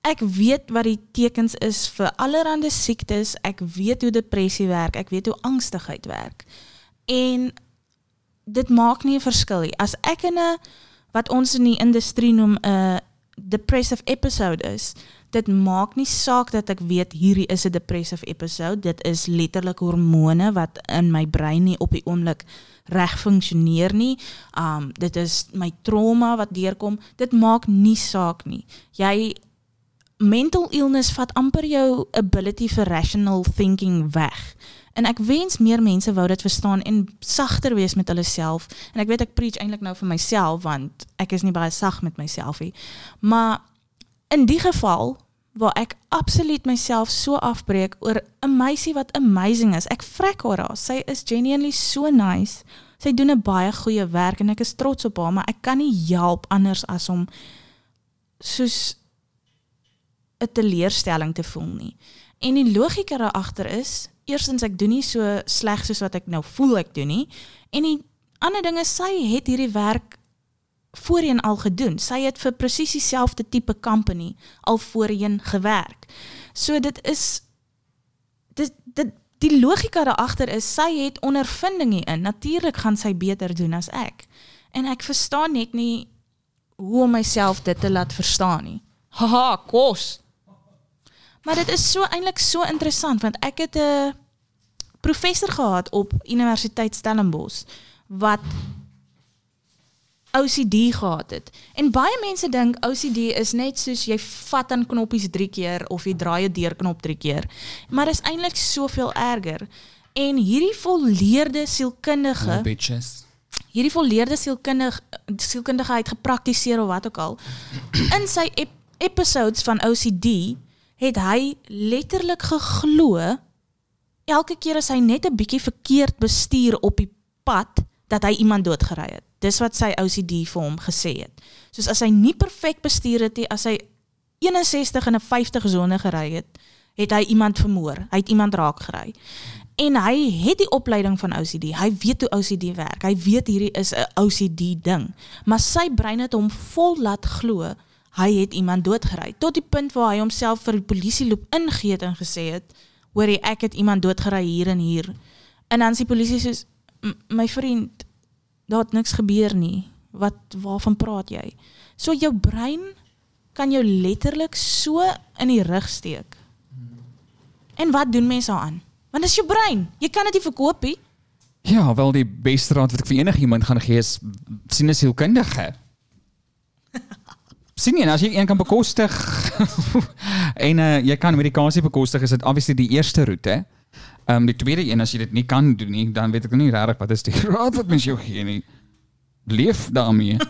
Ek weet wat die tekens is vir allerlei siektes. Ek weet hoe depressie werk. Ek weet hoe angstigheid werk. En dit maak nie 'n verskil nie. As in wat ons in die industrie noem 'n depressive episode is, dit maak nie saak dat ek weet hierdie is 'n depressive episode. Dit is letterlik hormone wat in my brein nie op die oomblik reg funksioneer nie. Um dit is my trauma wat deurkom. Dit maak nie saak nie. Jy mental illness vat amper jou ability vir rational thinking weg. En ek wens meer mense wou dit verstaan en sagter wees met hulle self. En ek weet ek preach eintlik nou vir myself want ek is nie baie sag met myself. Maar in die geval waar ek absoluut myself so afbreek oor 'n meisie wat amazing is. Ek vrek haar daar. Sy is genuinely so nice. Sy doen 'n baie goeie werk en ek is trots op haar, maar ek kan nie help anders as om soos 'n teleurstelling te voel nie. En die logika daar agter is, eerstens ek doen nie so sleg soos wat ek nou voel ek doen nie. En die ander ding is sy het hierdie werk voorheen al gedoen. Sy het vir presies dieselfde tipe company al voorheen gewerk. So dit is dit dit die logika daar agter is sy het ondervinding hierin. Natuurlik gaan sy beter doen as ek. En ek verstaan net nie hoe om myself dit te laat verstaan nie. Haha, kos. Maar dit is so eintlik so interessant want ek het 'n professor gehad op Universiteit Stellenbosch wat OCD gehad het. En baie mense dink OCD is net soos jy vat aan knoppies 3 keer of jy draai 'n deurknop 3 keer. Maar is eintlik soveel erger. En hierdie volleerde sielkundige Oh, bitches. hierdie volleerde sielkundige sielkundige het gepraktiseer of wat ook al. In sy ep episodes van OCD het hy letterlik geglo elke keer as hy net 'n bietjie verkeerd bestuur op die pad dat hy iemand doodgery het. Dis wat sy OCD vir hom gesê het. Soos as hy nie perfek bestuur het nie, as hy 61 en 'n 50 sone gery het, het hy iemand vermoor. Hy het iemand raak gery. En hy het die opleiding van OCD. Hy weet hoe OCD werk. Hy weet hierdie is 'n OCD ding. Maar sy brein het hom vol laat glo hy het iemand doodgery tot die punt waar hy homself vir die polisie loop ingegee het en gesê het hoor ek het iemand doodgery hier en hier. En dan sê die polisie soos "M- my vriend daar het niks gebeur nie. Wat waarvan praat jy? So jou brein kan jou letterlik so in die rug steek. En wat doen mense daaraan? Want dis jou brein. Jy kan dit nie verkoop nie. Ja, wel die beste raad wat ek vir enigiemand gaan gee is sien 'n sielkundige. sien jy, as jy een kan bekostig en uh, jy kan medikasie bekostig, is dit obviously die eerste roete. Ehm um, die tweede een as jy dit nie kan doen nie, dan weet ek nie regtig wat is die raad wat mens jou gee nie. Leef daarmee.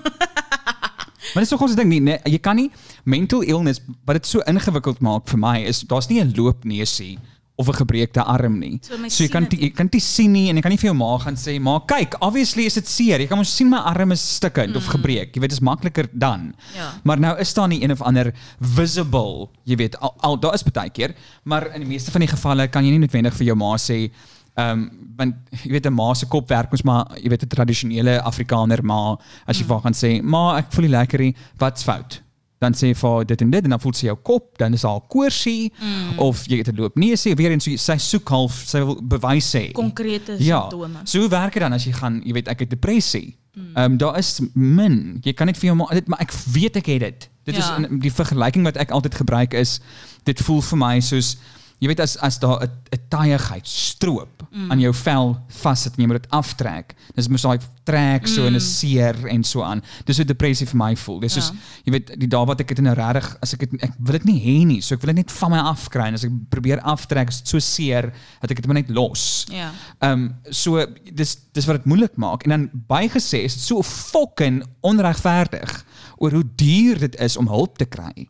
Maar is toch ding nie, nee, jy kan nie mental illness wat dit so ingewikkeld maak vir my is daar's nie 'n loopneusie of 'n gebreekte arm nie. So So jy kan het jy kan dit sien nie en jy kan nie vir jou ma gaan sê maar kyk, obviously is dit seer. Jy kan mos sien my arm is stukkend mm. of gebreek. Jy weet dit is makliker dan. Ja. Maar nou is daar nie een of ander visible, jy weet, al, al daar is baie keer, maar in die meeste van die gevalle kan jy nie noodwendig vir jou ma sê Ehm um, want jy weet 'n ma se kop werk ons maar jy weet 'n tradisionele Afrikaner ma as jy vir haar gaan sê ma ek voel nie lekker nie wat's fout dan sê jy vir haar dit en dit en dan voel sy jou kop dan is haar koorsie mm. of jy het 'n loop sê weer eens so, sy soek half sy wil bewys sê Konkrete ja simptome. so hoe werk dit dan as jy gaan jy weet ek het depressie ehm um, daar is min jy kan net vir jou ma dit maar ek weet ek het dit dit Ja. is in, die vergelyking wat ek altyd gebruik is dit voel vir my soos Jy weet as as daar 'n 'n taaiigheid stroop mm. aan jou vel vassit en jy moet dit aftrek. Dis mos daai trek so en 'n seer en so aan. Dis hoe depressie vir my voel. Dis soos Ja. jy weet die dae wat ek dit nou regtig as ek dit ek wil dit nie hê nie. So ek wil dit net van my afkry en as ek probeer aftrek is dit so seer dat ek dit maar net los. Ja. Ehm um, so dis dis wat dit moeilik maak en dan bygesê is dit so fucking onregverdig oor hoe duur dit is om hulp te kry.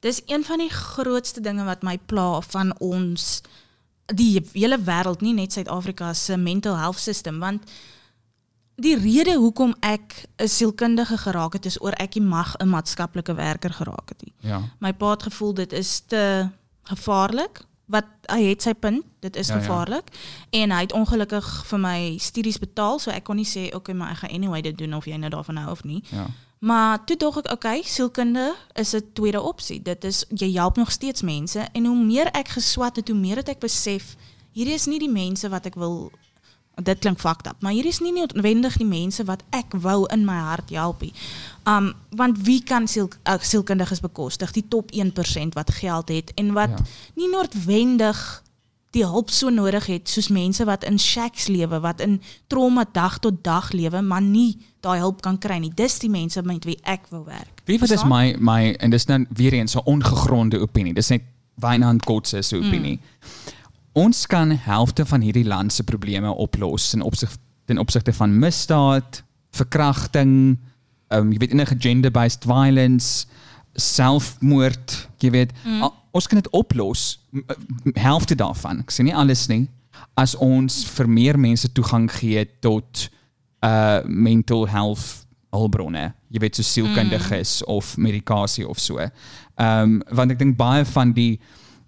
Dis een van die grootste dinge wat my pla van ons die hele wêreld, nie net Suid-Afrika se mental health system, want die rede hoekom ek 'n sielkundige geraak het is oor ek nie mag 'n maatskaplike werker geraak het nie. Ja. My pa het gevoel dit is te gevaarlik. Wat hy het sy punt, dit is Ja, ja. gevaarlik en hy het ongelukkig vir my studies betaal, so ek kon nie sê okay, maar ek gaan anyway dit doen of jy nou daarvan hou of nie. Ja. Maar toe dog ek, okay, sielkunde is 'n tweede opsie. Dit is jy help nog steeds mense en hoe meer ek geswat het, hoe meer het ek besef hierdie is nie die mense wat ek wil dit klink fucked up, maar hierdie is nie noodwendig die mense wat ek wou in my hart help nie. Um want wie kan siel uh, sielkundiges bekostig? Die top 1% wat geld het en wat Ja. ja. nie noodwendig die hulp so nodig het soos mense wat in shacks lewe, wat in trauma dag tot dag lewe, maar nie daai hulp kan kry nie. Dis die mense met wie ek wil werk. Wie wat is my my en dis nou weer eens 'n ongegronde opinie. Dis net Wynand Kotse se opinie. Ons kan helfte van hierdie land se probleme oplos in opsig ten opsigte van misdaad, verkrachting, um, jy weet enige gender-based violence, selfmoord, jy weet, mm. ons kan dit oplos, helfte daarvan. Ek sê nie alles nie. As ons vir meer mense toegang gee tot uh mental health hulpbronne, jy weet so sielkundiges mm. of medikasie of so. Ehm um, want ek dink baie van die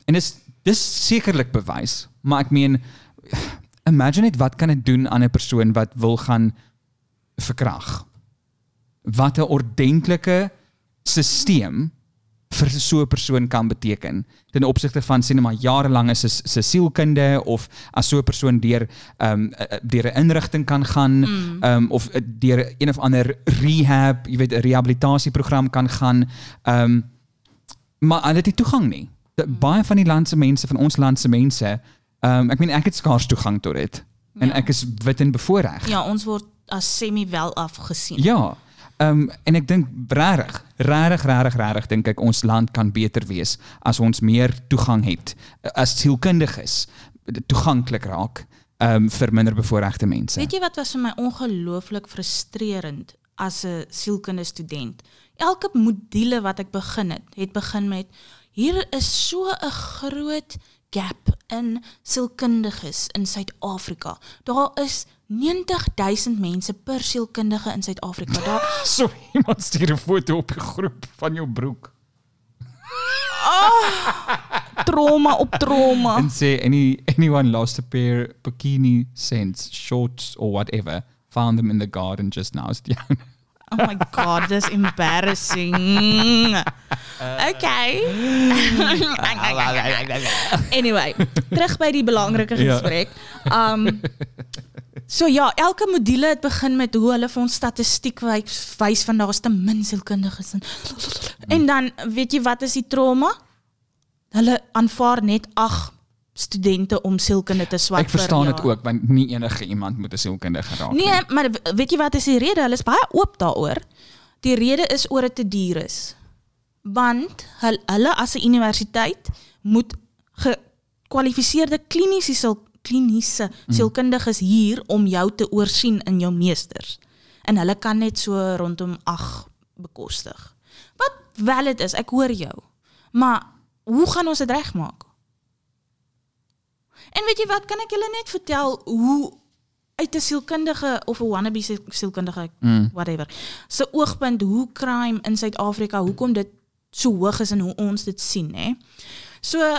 en dis sekerlik bewys, maar ek meen imagine net wat kan dit doen aan 'n persoon wat wil gaan verkrag. Wat 'n ordentlike stelsel vir so 'n persoon kan beteken ten opsigte van sien maar jarelange se se sielkunde of as so 'n persoon deur ehm um, deur 'n inrigting kan gaan ehm mm. um, of eh, deur een of ander rehab, jy weet 'n rehabilitasieprogram kan gaan ehm um, maar hulle het nie toegang nie. De, baie van die land se mense van ons land se mense ehm um, ek meen ek het skaars toegang tot dit en Ja. ek is wit en bevoordeel. Ja, ons word as semi wel afgesien. Ja. Ehm um, en ek dink regtig, regtig, regtig, regtig dink ek ons land kan beter wees as ons meer toegang het eh, as sielkundiges toeganklik raak ehm um, vir minder bevoorregte mense. Weet jy wat was vir my ongelooflik frustrerend as 'n sielkundige student? Elke module wat ek begin het, het begin met hier is so 'n groot gap in sielkundiges in Suid-Afrika. Daar is 90000 mense per sielkundige in Suid-Afrika. Daar so iemand stuur 'n foto op die groep van jou broek trauma op trauma. en sê any anyone lost a pair bikini cents, shorts or whatever, found them in the garden just now. Oh my god, dis embarrassing. Okay. anyway, terug by die belangrike gesprek. Um So ja, elke module het begin met hoe hulle vir ons statistiek wys, van daar's te min sielkundiges en en dan weet jy wat is die trauma? Hulle aanvaar net 8 studente om sielkunde te swat Ek verstaan dit ook want nie enige iemand moet 'n sielkundige raak nie. Nee, maar weet jy wat is die rede? Hulle is baie oop daaroor. Die rede is oor dit te duur is. Want hulle, hulle as 'n universiteit moet gekwalifiseerde kliniese kliniese sielkundiges hier om jou te oorsien in jou meesters. En hulle kan net so rondom 8 bekostig. Wat wel dit is, ek hoor jou. Maar hoe gaan ons dit regmaak? En weet jy wat, kan ek julle net vertel hoe uit 'n sielkundige of 'n wannabe siel- sielkundige Mm. whatever se oogpunt hoe crime in Suid-Afrika hoekom dit so hoog is en hoe ons dit sien hè. So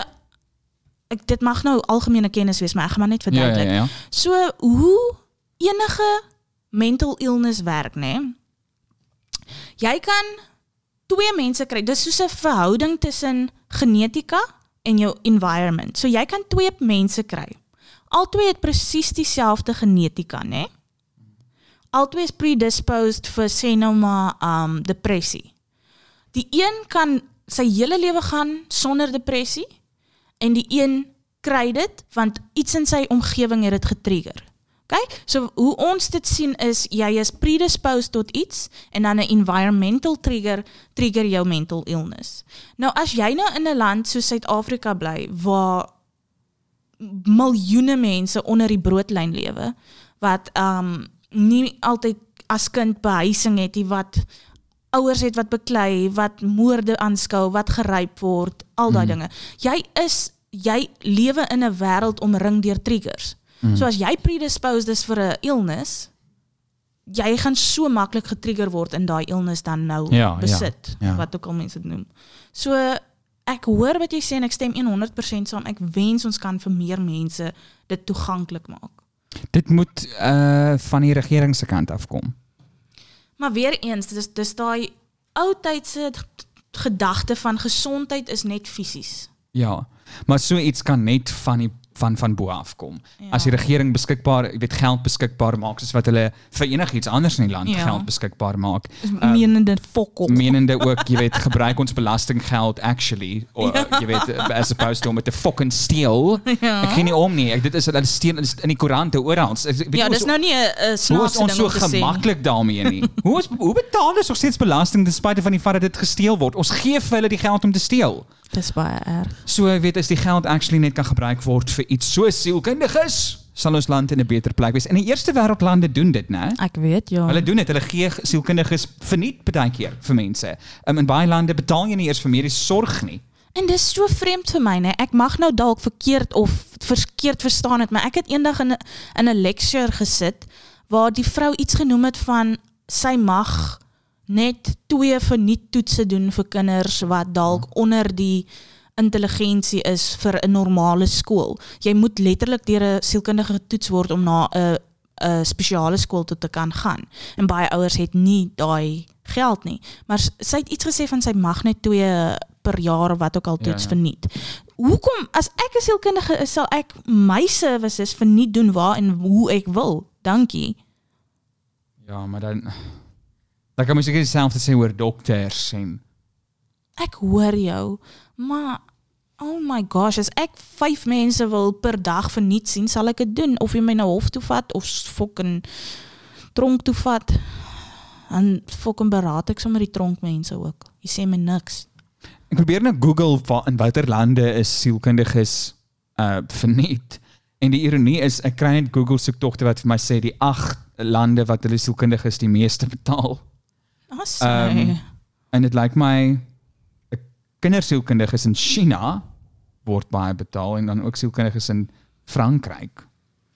ek dit mag nou algemene kennis wees maar ek gaan maar net Ja ja verduidelik. ja. So hoe enige mental illness werk nê. Jy kan twee mense kry. Dis soos 'n verhouding tussen genetika en jou environment. So jy kan twee mense kry. Albei het presies dieselfde genetika, nê? Albei is predisposed vir sê nou maar um depressie. Die een kan sy hele lewe gaan sonder depressie en die een kry dit want iets in sy omgewing het dit getrigger. OK? So hoe ons dit sien is jy is predisposed tot iets en dan 'n environmental trigger trigger jou mental illness. Nou as jy nou in 'n land soos Suid-Afrika bly waar miljoene mense onder die broodlyn lewe wat um nie altyd as kind behuising het nie wat ouers het wat beklei, wat moorde aanskou, wat geryp word, al daai Mm. dinge. Jy is jy lewe in 'n wêreld omring deur triggers. Mm. So as jy predisposed is vir 'n illness, jy gaan so maklik getrigger word in daai illness dan nou Ja, besit, ja. wat ook al mense dit noem. So ek hoor wat jy sê en ek stem 100% saam. Ek wens ons kan vir meer mense dit toeganklik maak. Dit moet uh van die regering se kant. Maar weer eens, dis dis daai ou tydse gedagte van gesondheid is net fisies. Ja. Maar so iets kan net van die van van bo af kom. Ja. As die regering beskikbaar, jy weet geld beskikbaar maak soos wat hulle vir enigiets anders in die land Ja. geld beskikbaar maak. Ehm, menende fokol. menende ook, jy weet, gebruik ons belastinggeld actually or Ja. jy weet as opposed to om dit te fucking steel. Ja. Ek gee nie om nie. Ek dit is hulle steel is in die koerante oral. Ja, ons- dis nou nie 'n is snaakse ons ding so om te sê. gemaklik daarmee nie? Hoe is hoe betaal ons nog steeds belasting ten spyte van die feit dat dit gesteel word? Ons gee vir hulle die geld om te steel. Dis baie erg. So jy weet as die geld actually net kan gebruik word vir iets so sielkundiges, sal ons land in 'n beter plek wees. En die eerste wêreldlande doen dit, né? Ek weet ja. Hulle doen dit. Hulle gee sielkundiges verniet baie keer vir mense. Um, in baie lande betaal jy nie eers vir mediese sorg nie. En dis so vreemd vir my, né? Ek mag nou dalk verkeerd of verkeerd verstaan het, maar ek het eendag in 'n in 'n lecture gesit waar die vrou iets genoem het van sy mag net twee verniettoetse doen vir kinders wat dalk onder die intelligensie is vir 'n normale skool. Jy moet letterlik deur 'n sielkundige getoets word om na 'n 'n spesiale skool toe te kan gaan. En baie ouers het nie daai geld nie. Maar sy het iets gesê van sy mag net twee per jaar of wat ook al Ja, toets ja. verniet. Hoekom as ek 'n sielkundige is, sal ek my services verniet doen waar en hoe ek wil? Dankie. Ja, maar dan dan kan mens seker dieselfde sê oor dokters en Ek hoor jou, maar oh my gosh, as ek 5 mense wil per dag verniet sien, sal ek dit doen of jy my na hof toe vat of fucking tronk toe vat. Dan fucking beraad ek sommer die tronkmense ook. Jy sê my niks. Ek probeer nou Google wa- in watter lande is sielkundiges uh verniet. En die ironie is ek kry net Google soektogte wat vir my sê die 8 lande wat hulle sielkundiges die meeste betaal. Ehm, um, En dit lyk my 'n kindersielkundiges in China word baie betaal en dan ook sielkundiges in Frankryk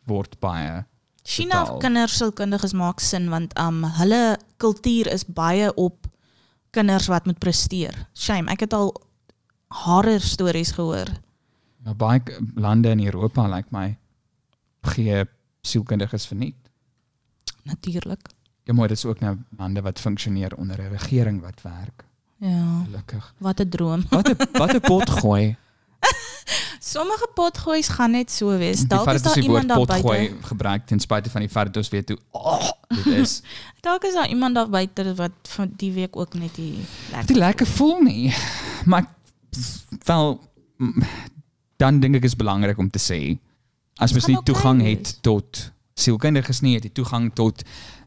word baie China kindersielkundiges maak sin want um hulle kultuur is baie op kinders wat moet presteer. Shame, ek het al horror stories gehoor. ja, baie lande in Europa lyk my gee sielkundiges verniet. Natuurlik. Ja, maar dit is ook nou lande wat funksioneer onder 'n regering wat werk. Ja, Gelukkig. wat 'n droom. Wat 'n wat 'n pot gooi. Sommige potgoois gaan net so wees. Die Dalk is daar die iemand daar buite. gebruik ten spyte van die feit dat ons weet hoe oh, dit is. Dalk is daar iemand daar buite wat van die week ook net die Dit nie lekker voel nie. Maar wel mm, dan dink ek is belangrik om te sê as mens nie toegang wees. het tot sielkundiges nie, het jy toegang tot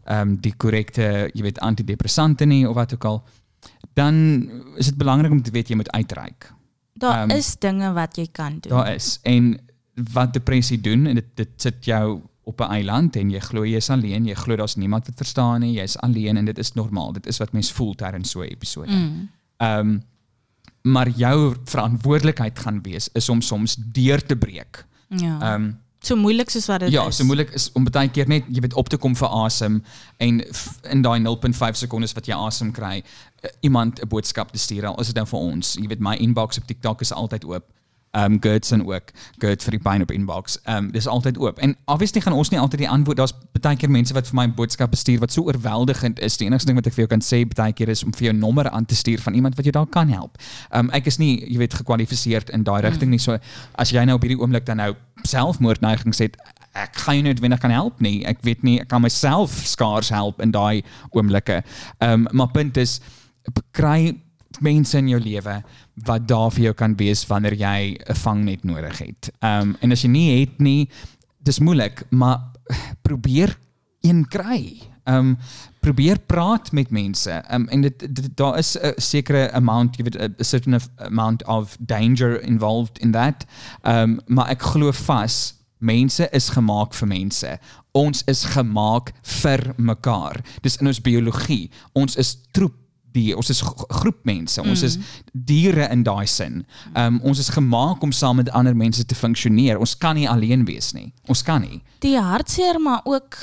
um, die korrekte, jy weet antidepressante nie of wat ook al, dan is dit belangrik om te weet jy moet uitreik. Daar Ehm, is dinge wat jy kan doen. Daar is en wat depressie doen en dit dit sit jou op 'n eiland en jy glo is alleen, jy glo daar's niemand wat verstaan nie, jy's alleen en dit is normaal. Dit is wat mens voel tydens so 'n episode. Mm. Ehm um, maar jou verantwoordelikheid gaan wees is om soms deur te breek. Ja. Ehm um, so moeilik soos wat dit ja, is. so moeilik is om baie keer net jy weet op te kom vir asem en in daai 0.5 sekondes wat jy asem kry, eh, iemand 'n boodskap te stuur. Al is dit nou vir ons. Jy weet my inbox op TikTok is altyd oop. Ehm um, Gertsen ook. Gert vir die pyn op inbox. Ehm um, dis altyd oop. En obviously gaan ons nie altyd die antwoord. Daar's baie keer mense wat vir my boodskappe stuur wat so oorweldigend is. Die enigste ding wat ek vir jou kan sê baie keer is om vir jou nommer aan te stuur van iemand wat jou dalk kan help. Ehm um, ek is nie, jy weet, gekwalifiseerd in daai rigting nie. So as jy nou op hierdie oomblik dan nou selfmoordneigings het, ek gaan jou noodwendig kan help nie. Ek weet nie, ek kan myself skaars help in daai oomblikke. Ehm um, maar punt is kry mense in jou lewe wat daar vir jou kan wees wanneer jy 'n vangnet nodig het. Ehm um, en as jy nie het nie, dis moeilik, maar probeer een kry. Ehm um, probeer praat met mense. Ehm um, en dit daar is 'n sekere amount, jy weet 'n certain amount of danger involved in that. Ehm um, maar ek glo vas mense is gemaak vir mense. Ons is gemaak vir mekaar. Dis in ons biologie. Ons is troep die ons is groep mense. Ons is diere in daai sin. Um, ons is gemaak om saam met ander mense te funksioneer. Ons kan nie alleen wees nie. Ons kan nie. Die hartseer maar ook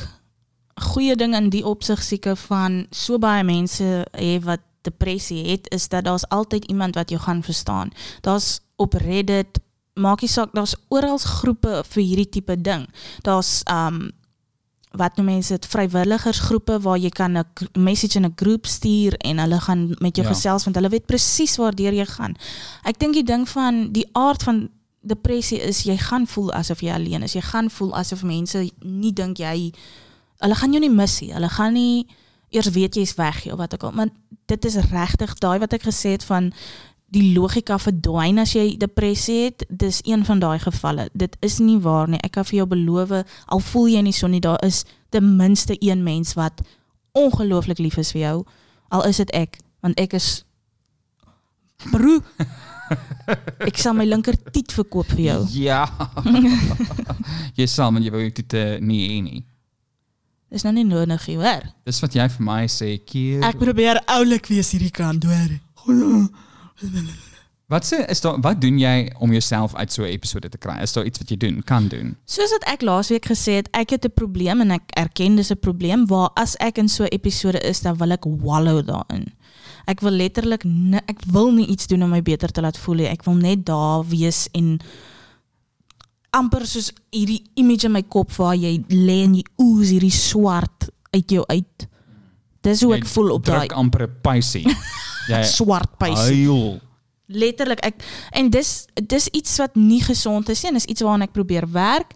goeie ding in die opsig seker van so baie mense hê wat depressie het is dat daar's altyd iemand wat jou gaan verstaan. Daar's op Reddit maak nie saak daar's oral groepe vir hierdie tipe ding. Daar's um wat noem mense dit vrywilligersgroepe waar jy kan 'n message in 'n groep stuur en hulle gaan met jou Ja. gesels want hulle weet presies waardeur jy gaan. Ek dink die ding van die aard van depressie is jy gaan voel asof jy alleen is. Jy gaan voel asof mense nie dink jy hulle gaan jou nie mis nie. Hulle gaan nie eers weet jy's weg of wat ook al. Maar dit is regtig daai wat ek gesê het van die logika verdwyn as jy depressie het. Dis een van daai gevalle. Dit is nie waar nie. Ek kan vir jou beloof al voel jy nie so nie, daar is ten minste een mens wat ongelooflik lief is vir jou. Al is dit ek, want ek is broer. ek sal my linker tiet verkoop vir jou. Ja. jy sal maar jy wou dit uh, nie hê nie. Dis nou nie nodig nie, hoor. Dis wat jy vir my sê, keer. Ek probeer oulik wees hierdie kant, hoor. Wat sê is daar wat jy om jouself uit so 'n episode te kry? Is daar iets wat jy doen, kan doen? Soos wat ek laasweek gesê het, ek het 'n probleem en ek erken dis 'n probleem waar as ek in so 'n episode is, dan wil ek wallow daarin. Ek wil letterlik ni- ek wil nie iets doen om my beter te laat voel nie. Ek wil net daar wees en amper soos hierdie image in my kop waar jy lê en jy oes hierdie swart uit jou uit. Dis hoe ek Jy voel op daai druk amper swart pysie. huil. letterlik ek en dis dis iets wat nie gesond is en dis iets waaraan ek probeer werk.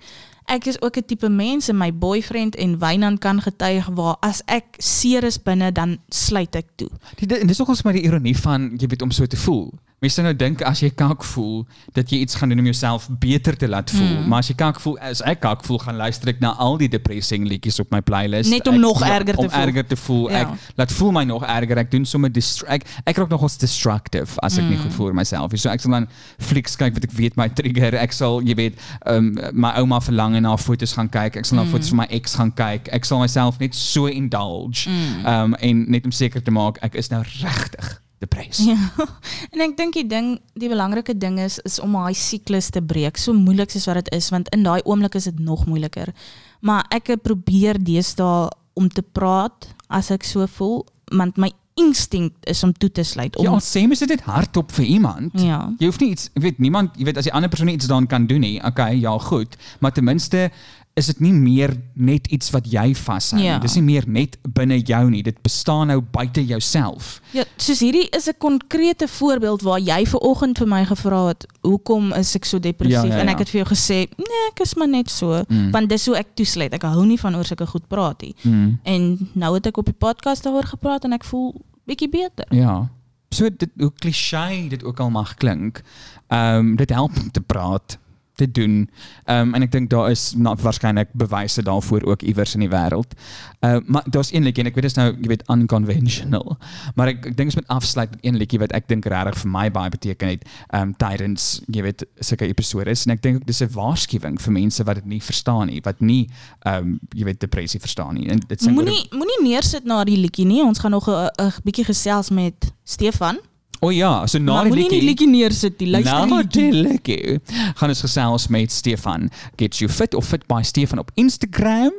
Ek is ook 'n tipe mens en my boyfriend en Wynand kan getuig waar as ek seer is binne dan sluit ek toe. Die, en dis nogals maar die ironie van jy weet om so te voel. Mense nou dink as jy kak voel dat jy iets gaan doen om jouself beter te laat voel. Mm. Maar as jy kak voel, as ek kak voel, gaan luister ek na al die depressing liedjies op my playlist. Net om ek, nog erger te om voel. erger te voel. Ja. Ek laat voel my nog erger. Ek doen sommer distra ek ek raak nogals destructive as ek Mm. nie goed voel oor myself nie. So ek sal dan flieks kyk wat ek weet my trigger. Ek sal jy weet um, my ouma verlang en na foto's gaan kyk. Ek sal na Mm. foto's van my ex gaan kyk. Ek sal myself net so indulge. Mm. Um en net om seker te maak ek is nou regtig depressed. Ja. En ek dink die ding, die belangrike ding is is om daai siklus te breek. So moeilik soos wat dit is want in daai oomblik is dit nog moeiliker. Maar ek probeer deesdae om te praat as ek so voel want my instinct is om toe te sluit om Ja, sê mens dit net hardop vir iemand. ja. Jy hoef nie iets, jy weet niemand, jy weet as die ander persoon iets daaraan kan doen nie, okay, ja, goed, maar ten minste is dit nie meer net iets wat jy vashou nie. Ja. Dis nie meer net binne jou nie. Dit bestaan nou buite jouself. Ja, soos hierdie is 'n konkrete voorbeeld waar jy ver oggend vir my gevra het, "Hoekom is ek so depressief?" Ja, ja, En ek het vir jou gesê, "Nee, ek is maar net so." Mm. Want dis hoe ek toesluit. Ek hou nie van oor sulke goed praat nie. Mm. En nou het ek op die podcast daaroor gepraat en ek voel bietjie beter. Ja. So dit hoe cliché dit ook al mag klink. Ehm um, dit help om te praat, te doen. Ehm um, en ek dink daar is na, waarskynlik bewyse daarvoor ook iewers in die wêreld. Ehm uh, maar daar's een liedjie en ek weet dit is nou jy weet unconventional. Maar ek, ek dink ons moet afsluit met een liedjie wat ek dink regtig vir my baie beteken het ehm um, tydens jy weet sulke episodes en ek dink ook dis 'n waarskuwing vir mense wat dit nie verstaan nie, wat nie ehm um, jy weet depressie verstaan nie. En dit sê Moenie moenie neersit na die liedjie nie. Ons gaan nog 'n bietjie gesels met Stefan. O ja, so na die moenie die liedjie liedjie neersit. Luister die Nou liedjie. die. Gaan ons gesels met Stefan. Get you fit of fit by Stefan op Instagram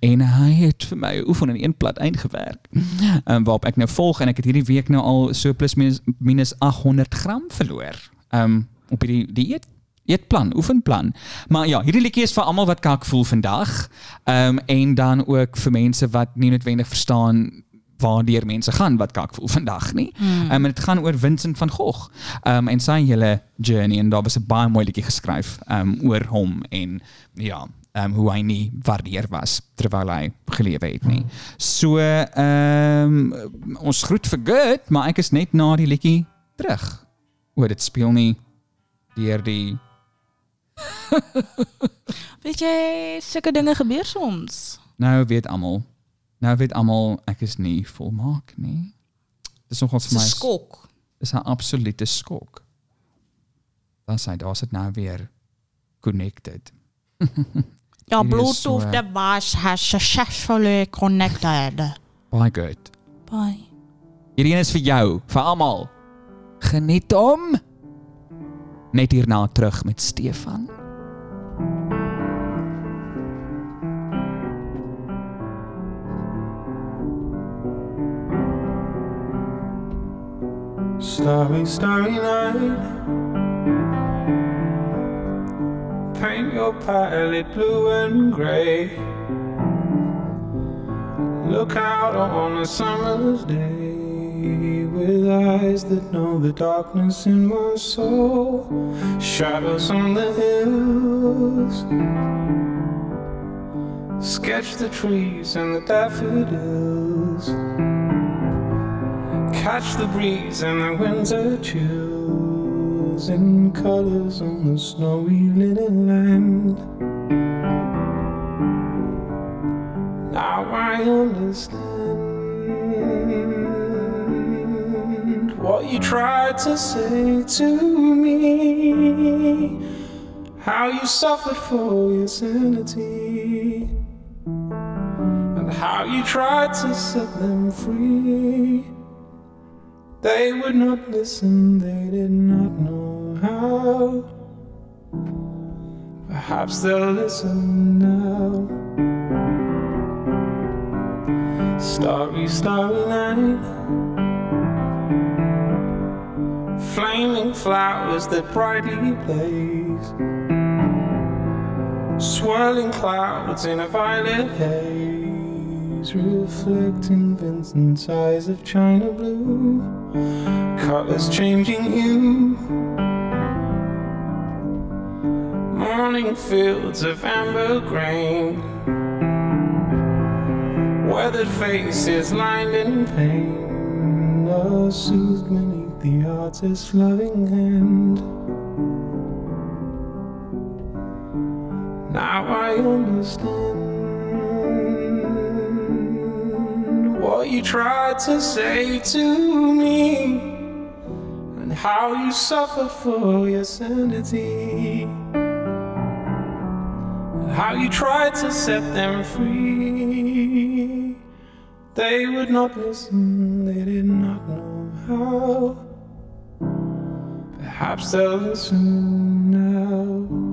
en hy het vir my oefen in een plat uitgewerk. Ehm waarop ek nou volg en ek het hierdie week nou al so plus minus, minus 800 gram verloor. Ehm op hierdie dieet eetplan, oefenplan. Maar ja, hierdie liedjie is vir almal wat kak voel vandag. Ehm en dan ook vir mense wat nie noodwendig verstaan waardeur mense gaan wat kak voel vandag nie. Ehm um, en dit gaan oor Vincent van Gogh. Um, en sy hele journey en daar was 'n baie mooi liedjie geskryf um, oor hom en ja, um, hoe hy nie waardeer was terwyl hy gelewe het nie. So um, ons groet vir good, maar ek is net na die liedjie terug. O, dit speel nie deur die Weet jy, sulke dinge gebeur soms. nou weet almal. Nou weet almal ek is nie volmaak nie. Dis nogal vir my skok. Dis 'n absolute skok. Dan sê daar's dit nou weer connected. Is Bluetooth so- device has successfully connected. Baie goed. Bye. Hierdie is vir jou, vir almal. Geniet hom. Net hierna terug met Stefan. Starry, starry night. Paint your palette blue and grey. Look out on a summer's day with eyes that know the darkness in my soul. Shadows on the hills. Sketch the trees and the daffodils. Catch the breeze and the winter chills in colors on the snowy linen land. Now I understand what you tried to say to me. How you suffered for your sanity. And how you tried to set them free. They would not listen, they did not know how. Perhaps they'll listen now. Starry, starry night. Flaming flowers that brightly blaze. Swirling clouds in a violet haze, reflecting Vincent's eyes of china blue colors changing hue. Morning fields of amber grain, weathered faces lined in pain, are soothed beneath the artist's loving hand. Now I understand what you tried to say to me and how you suffered for your sanity. How you tried to set them free. They would not listen, they did not know how. Perhaps they'll listen now.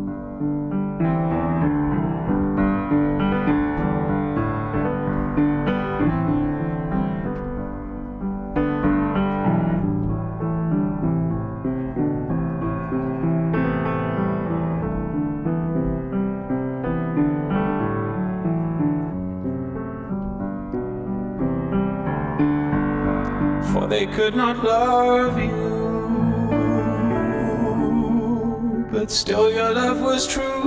They could not love you. But still, your love was true.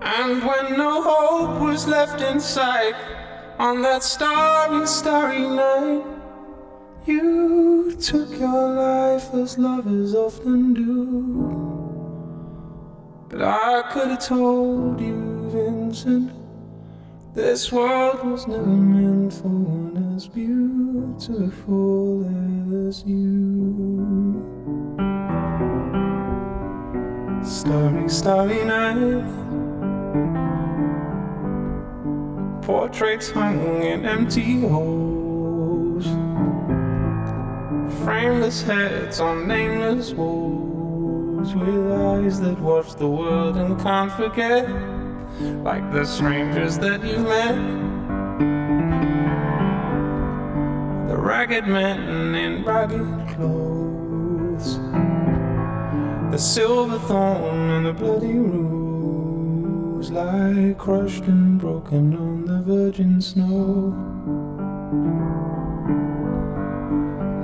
And when no hope was left in sight on that starry, starry night, you took your life as lovers often do. But I could have told you, Vincent. This world was never meant for one as beautiful as you. Starry, starry night. Portraits hung in empty halls. Frameless heads on nameless walls. With eyes that watch the world and can't forget like the strangers that you met. The ragged men in ragged clothes, the silver thorn and the bloody rose lie crushed and broken on the virgin snow.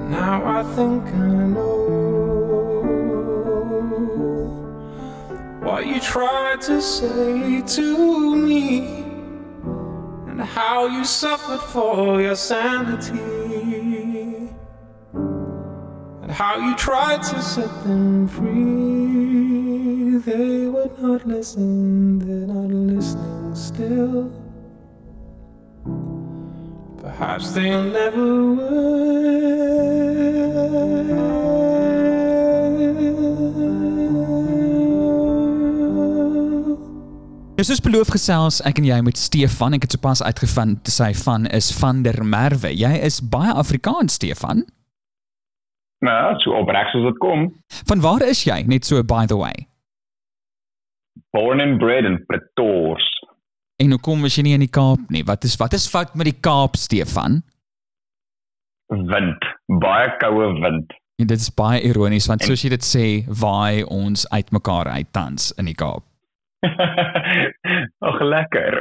Now I think I know what you tried to say to me and how you suffered for your sanity, and how you tried to set them free. They would not listen, they're not listening still. Perhaps they'll never will. Nou soos beloof gesels ek en jy met Stefan. Ek het sopas uitgevind sy van is van der Merwe. Jy is baie Afrikaans Stefan. Nou, so opreg soos dit kom. Van waar is jy? Net so by the way. Born and bred in Pretoria. En hoekom is jy nie in die Kaap nie? Wat is wat is fout met die Kaap Stefan? Wind, baie koue wind. En dit is baie ironies want soos jy dit sê, waai ons uitmekaar uit tans in die Kaap. Ag lekker.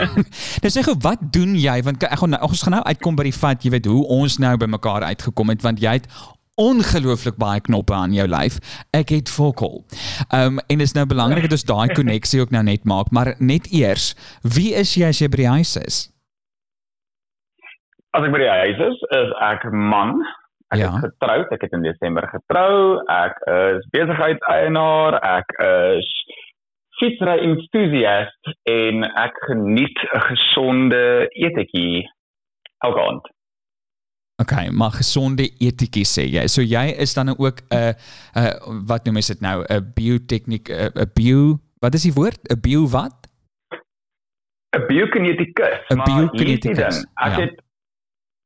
Nou sê gou, wat doen jy want ek gaan nou ons gaan nou uitkom by die feit, jy weet hoe ons nou by mekaar uitgekom het want jy het ongelooflik baie knoppe aan jou lyf. Ek het vokal. Ehm um, en dit is nou belangrik dat ons daai koneksie ook nou net maak, maar net eers, wie is jy as jy by die huis is? As ek by die huis is, is ek man. Ek Ja. is getroud, ek het in Desember getrou. Ek is besigheidseienaar, ek is fietsry entoesiast en ek geniet 'n gesonde etetjie elke aand. Okay, maar gesonde etikie sê jy. So jy is dan ook 'n 'n wat noem jy dit nou? 'n biotechniek 'n 'n bio Wat is die woord? 'n bio wat? 'n Biokineticus. 'n ding, Ek ja. het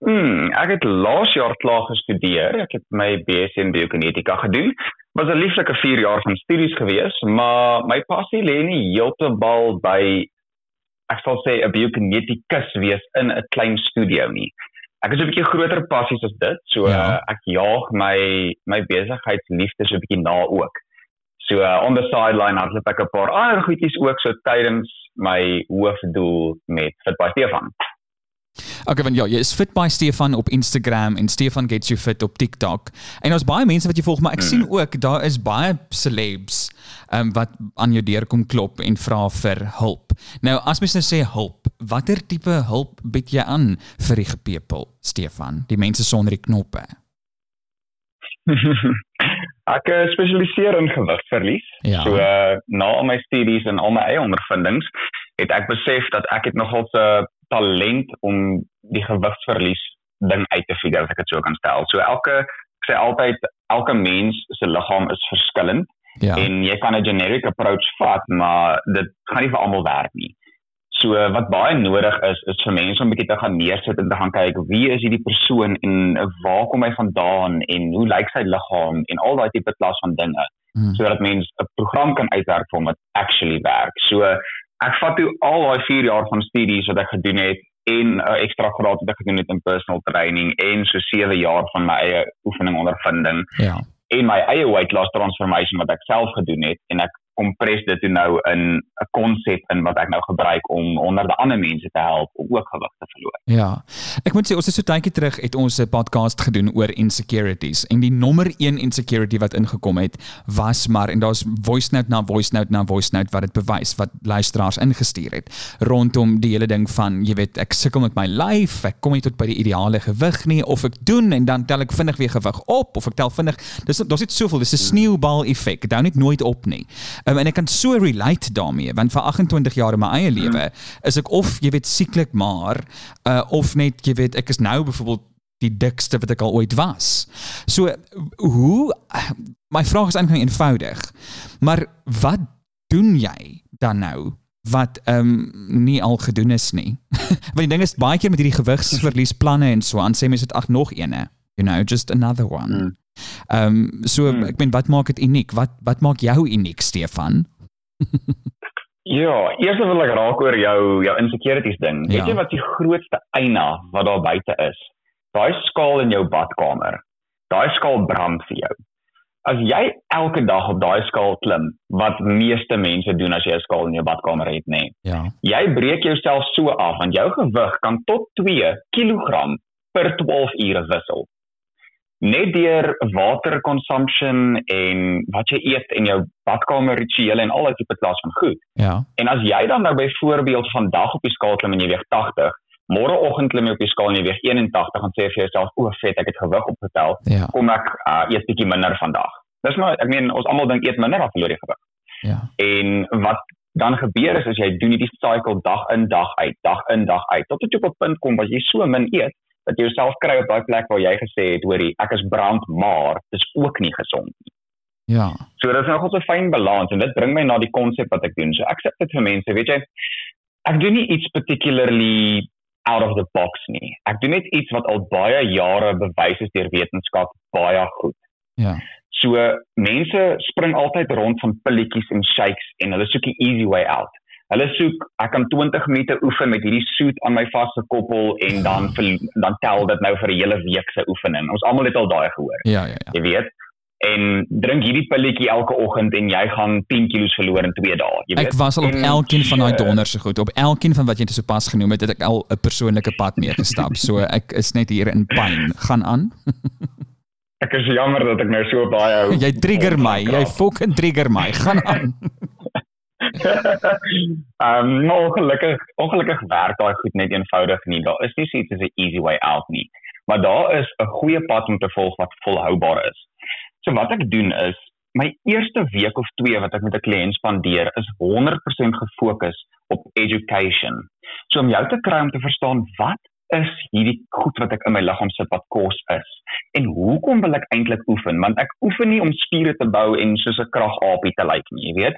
Hmm, ek het laas jaar klaar gestudeer. Ek het my BSc in biokinetika gedoen. Was 'n lieflike 4 jaar van studies gewees, maar my passie lê nie heeltemal by ek sal sê 'n biokineticus wees in 'n klein studio nie. Ek is 'n bietjie groter passies as dit. So Ja. uh, ek jaag my my besigheidsliefde so 'n bietjie na ook. So uh, on the sideline hardloop ek 'n paar ander goedjies ook so tydens my hoofdoel met Fit by Stefan. Okay, want ja, jy is fit by Stefan op Instagram en Stefan gets you fit op TikTok. En daar's baie mense wat jy volg, maar ek sien ook daar is baie celebs ehm um, wat aan jou deur kom klop en vra vir hulp. Nou, as mens nou sê hulp, watter tipe hulp bied jy aan vir die gepepel, Stefan? Die mense sonder die knoppe. ek uh, spesialiseer in gewigverlies. Ja. So uh, na al my studies en al my eie ondervindings het ek besef dat ek het nogal 'n talent om die gewigsverlies ding uit te figure as ek dit so kan stel. So elke ek sê altyd elke mens se liggaam is verskillend Ja. en jy kan 'n generic approach vat, maar dit gaan nie vir almal werk nie. So wat baie nodig is is vir mense om 'n bietjie te gaan neersit en te gaan kyk wie is hierdie persoon en waar kom hy vandaan en hoe lyk sy liggaam en al daai tipe klas van dinge Hmm. sodat mens 'n program kan uitwerk vir hom wat actually werk. So ek vat toe al daai 4 jaar van studies wat ek gedoen het en 'n uh, ekstra graad wat ek gedoen het in personal training en so 7 jaar van my eie oefening ondervinding Ja. en my eie weight loss transformation wat ek self gedoen het en ek kompres dit toe nou in 'n konsep in wat ek nou gebruik om honderde ander mense te help om ook gewig te verloor. Ja. Ek moet sê ons het so tydjie terug het ons 'n podcast gedoen oor insecurities en die nommer 1 insecurity wat ingekom het was maar en daar's voice note na voice note na voice note wat dit bewys wat luisteraars ingestuur het rondom die hele ding van jy weet ek sukkel met my lyf, ek kom nie tot by die ideale gewig nie of ek doen en dan tel ek vinnig weer gewig op of ek tel vinnig dis daar's net soveel dis 'n sneeubal effek dit hou net nooit op nie. Um, en ek kan so relate daarmee want vir 28 jaar in my eie lewe is ek of jy weet sieklik maar uh, of net jy weet ek is nou byvoorbeeld die dikste wat ek al ooit was. So hoe my vraag is eintlik eenvoudig. Maar wat doen jy dan nou wat ehm um, nie al gedoen is nie? Want die ding is baie keer met hierdie gewigsverliesplanne en so aan sê mense dit ag nog eene, you know, just another one. Hmm. Ehm um, so Hmm. ek meen wat maak dit uniek? Wat wat maak jou uniek Stefan? Ja, eers wil ek raak oor jou jou insecurities ding. Ja. Weet jy wat die grootste eina wat daar buite is? Daai skaal in jou badkamer. Daai skaal brand vir jou. As jy elke dag op daai skaal klim, wat meeste mense doen as jy 'n skaal in jou badkamer het, nê. Nee, Ja. jy breek jouself so af want jou gewig kan tot 2 kg per 12 ure wissel. Net deur water consumption en wat jy eet en jou badkamer rituele en al daai tipe klas van goed. Ja. En as jy dan nou byvoorbeeld vandag op die skaal klim en jy weeg 80, môreoggend klim jy op die skaal en jy weeg 81 en sê vir jouself, "O, vet, ek het gewig opgetel." Ja. Kom ek uh, eet bietjie minder vandag. Dis maar ek meen ons almal dink eet minder dan verloor jy gewig. Ja. En wat dan gebeur is as jy doen hierdie cycle dag in dag uit, dag in dag uit, tot dit op 'n punt kom waar jy so min eet dat jy jouself kry op daai plek waar jy gesê het, hoorie, ek is brand, maar dis ook nie gesond nie. Ja. So dit is nogal so 'n fyn balans en dit bring my na die konsep wat ek doen. So ek sê dit vir mense, weet jy, ek doen nie iets particularly out of the box nie. Ek doen net iets wat al baie jare bewys is deur wetenskap baie goed. Ja. So mense spring altyd rond van pilletjies en shakes en hulle soek die easy way out. Hulle soek ek kan 20 minute oefen met hierdie suit aan my vasgekoppel en dan dan tel dit nou vir 'n hele week se oefening. Ons almal het al daai gehoor. Ja, ja, ja. Jy weet. En drink hierdie pilletjie elke oggend en jy gaan 10 kg verloor in 2 dae, jy weet. Ek was al op En elkeen van daai so- donderse goed. Op elkeen van wat jy sopas genoem het, het ek al 'n persoonlike pad mee gestap. So ek is net hier in pyn. Gaan aan. Ek is jammer dat ek nou so baie Jy trigger my. Jy fucking trigger my. Gaan aan. Ehm um, maar ongelukkig ongelukkig werk daai goed net eenvoudig nie. Daar is nie so iets as 'n easy way out nie. Maar daar is 'n goeie pad om te volg wat volhoubaar is. So wat ek doen is my eerste week of 2 wat ek met 'n kliënt spandeer is 100% gefokus op education. So om jou te kry om te verstaan wat is hierdie goed wat ek in my liggaam sit wat kos is en hoekom wil ek eintlik oefen want ek oefen nie om spiere te bou en soos 'n kragaapie te lyk nie jy weet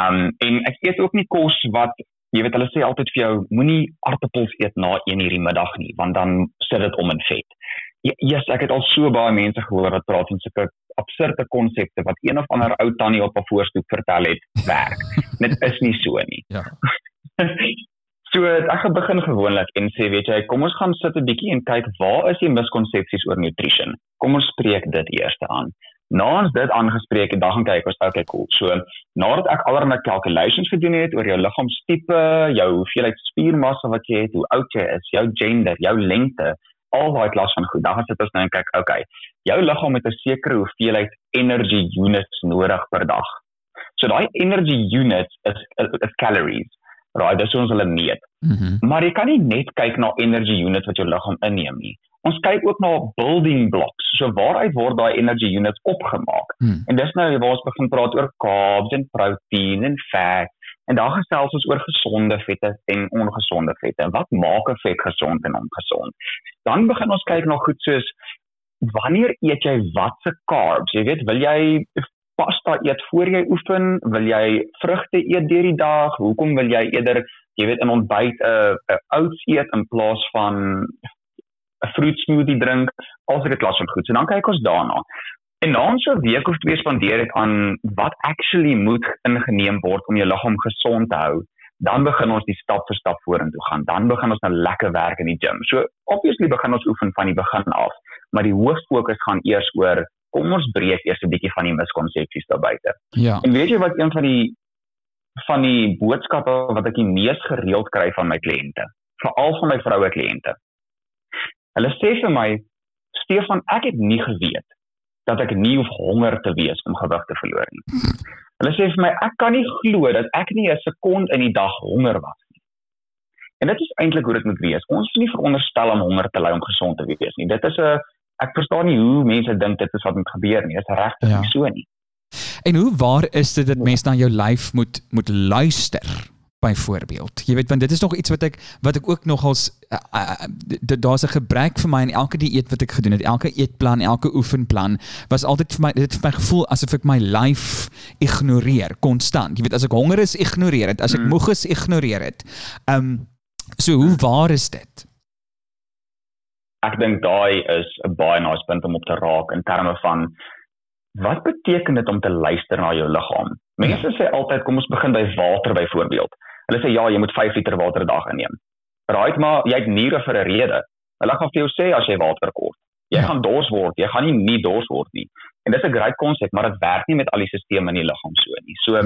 Um en ek eet ook nie kos wat jy weet hulle sê altyd vir jou moenie aartappels eet na 1 uur die middag nie want dan sit dit om in vet. Ja, yes, ek het al so baie mense gehoor wat praat van sulke absurde konsepte wat een of ander ou tannie op 'n voorstoep vertel het werk. Dit is nie so nie. Ja. so ek gaan begin gewoonlik en sê weet jy kom ons gaan sit 'n bietjie en kyk waar is die miskonsepsies oor nutrition. Kom ons spreek dit eers aan. Na ons dit aangespreek het, dan gaan kyk ons okay cool. So nadat ek allerlei calculations gedoen het oor jou liggaamstipe, jou hoeveelheid spiermassa wat jy het, hoe oud jy is, jou gender, jou lengte, al daai klas van goed. Dan gaan sit ons nou en kyk, okay, jou liggaam het 'n sekere hoeveelheid energy units nodig per dag. So daai energy units is, is, is calories. Right, dis ons hulle meet. Mhm. Maar jy kan nie net kyk na energy units wat jou liggaam inneem nie. Ons kyk ook na building blocks. So waaruit word daai energy units opgemaak? Hmm. En dis nou waar ons begin praat oor carbs en proteïen en vet. En daar gesels ons oor gesonde vette en ongesonde vette. Wat maak 'n vet gesond en ongesond? Dan begin ons kyk na goed soos wanneer eet jy watse carbs? Jy weet, wil jy pasta eet voor jy oefen? Wil jy vrugte eet deur die dag? Hoekom wil jy eerder, jy weet, in ontbyt 'n 'n oats eet in plaas van 'n fruit smoothie drink? Al dit klas van goed. So dan kyk ons daarna. En na ons 'n week of twee spandeer het aan wat actually moet ingeneem word om jou liggaam gesond te hou, dan begin ons die stap vir stap vorentoe gaan. Dan begin ons nou lekker werk in die gym. So obviously begin ons oefen van die begin af, maar die hooffokus gaan eers oor kom ons breek eers 'n bietjie van die miskonsepsies daar buite. Ja. En weet jy wat een van die van die boodskappe wat ek die mees gereeld kry van my kliënte, veral van my vroue kliënte. Hulle sê vir my, Stefan, ek het nie geweet dat ek nie hoef honger te wees om gewig te verloor nie. Hulle sê vir my, ek kan nie glo dat ek nie 'n sekond in die dag honger was nie. En dit is eintlik hoe dit moet wees. Ons is nie veronderstel om honger te ly om gesond te wees nie. Dit is 'n ek verstaan nie hoe mense dink dit is wat moet gebeur nie. Dit is regtig Ja. nie so nie. En hoe waar is dit dat mense na jou lyf moet moet luister? Byvoorbeeld. Jy weet want dit is nog iets wat ek wat ek ook nogals uh, uh, daar's 'n gebrek vir my in elke dieet wat ek gedoen het, elke eetplan, elke oefenplan was altyd vir my dit het vir my gevoel asof ek my lyf ignoreer konstant. Jy weet as ek honger is, ignoreer dit. As ek Mm. moeg is, ignoreer dit. Ehm um, so hoe waar is dit? Ek dink daai is 'n baie nice punt om op te raak in terme van wat beteken dit om te luister na jou liggaam? Mense sê altyd kom ons begin by water byvoorbeeld. Hulle sê ja, jy moet 5 liter water 'n dag inneem. Right, maar jy het niere vir 'n rede. Hulle gaan vir jou sê as jy water kort. Jy Ja. gaan dors word, jy gaan nie nie dors word nie. En dis 'n great konsep, maar dit werk nie met al die stelsels in die liggaam so nie. So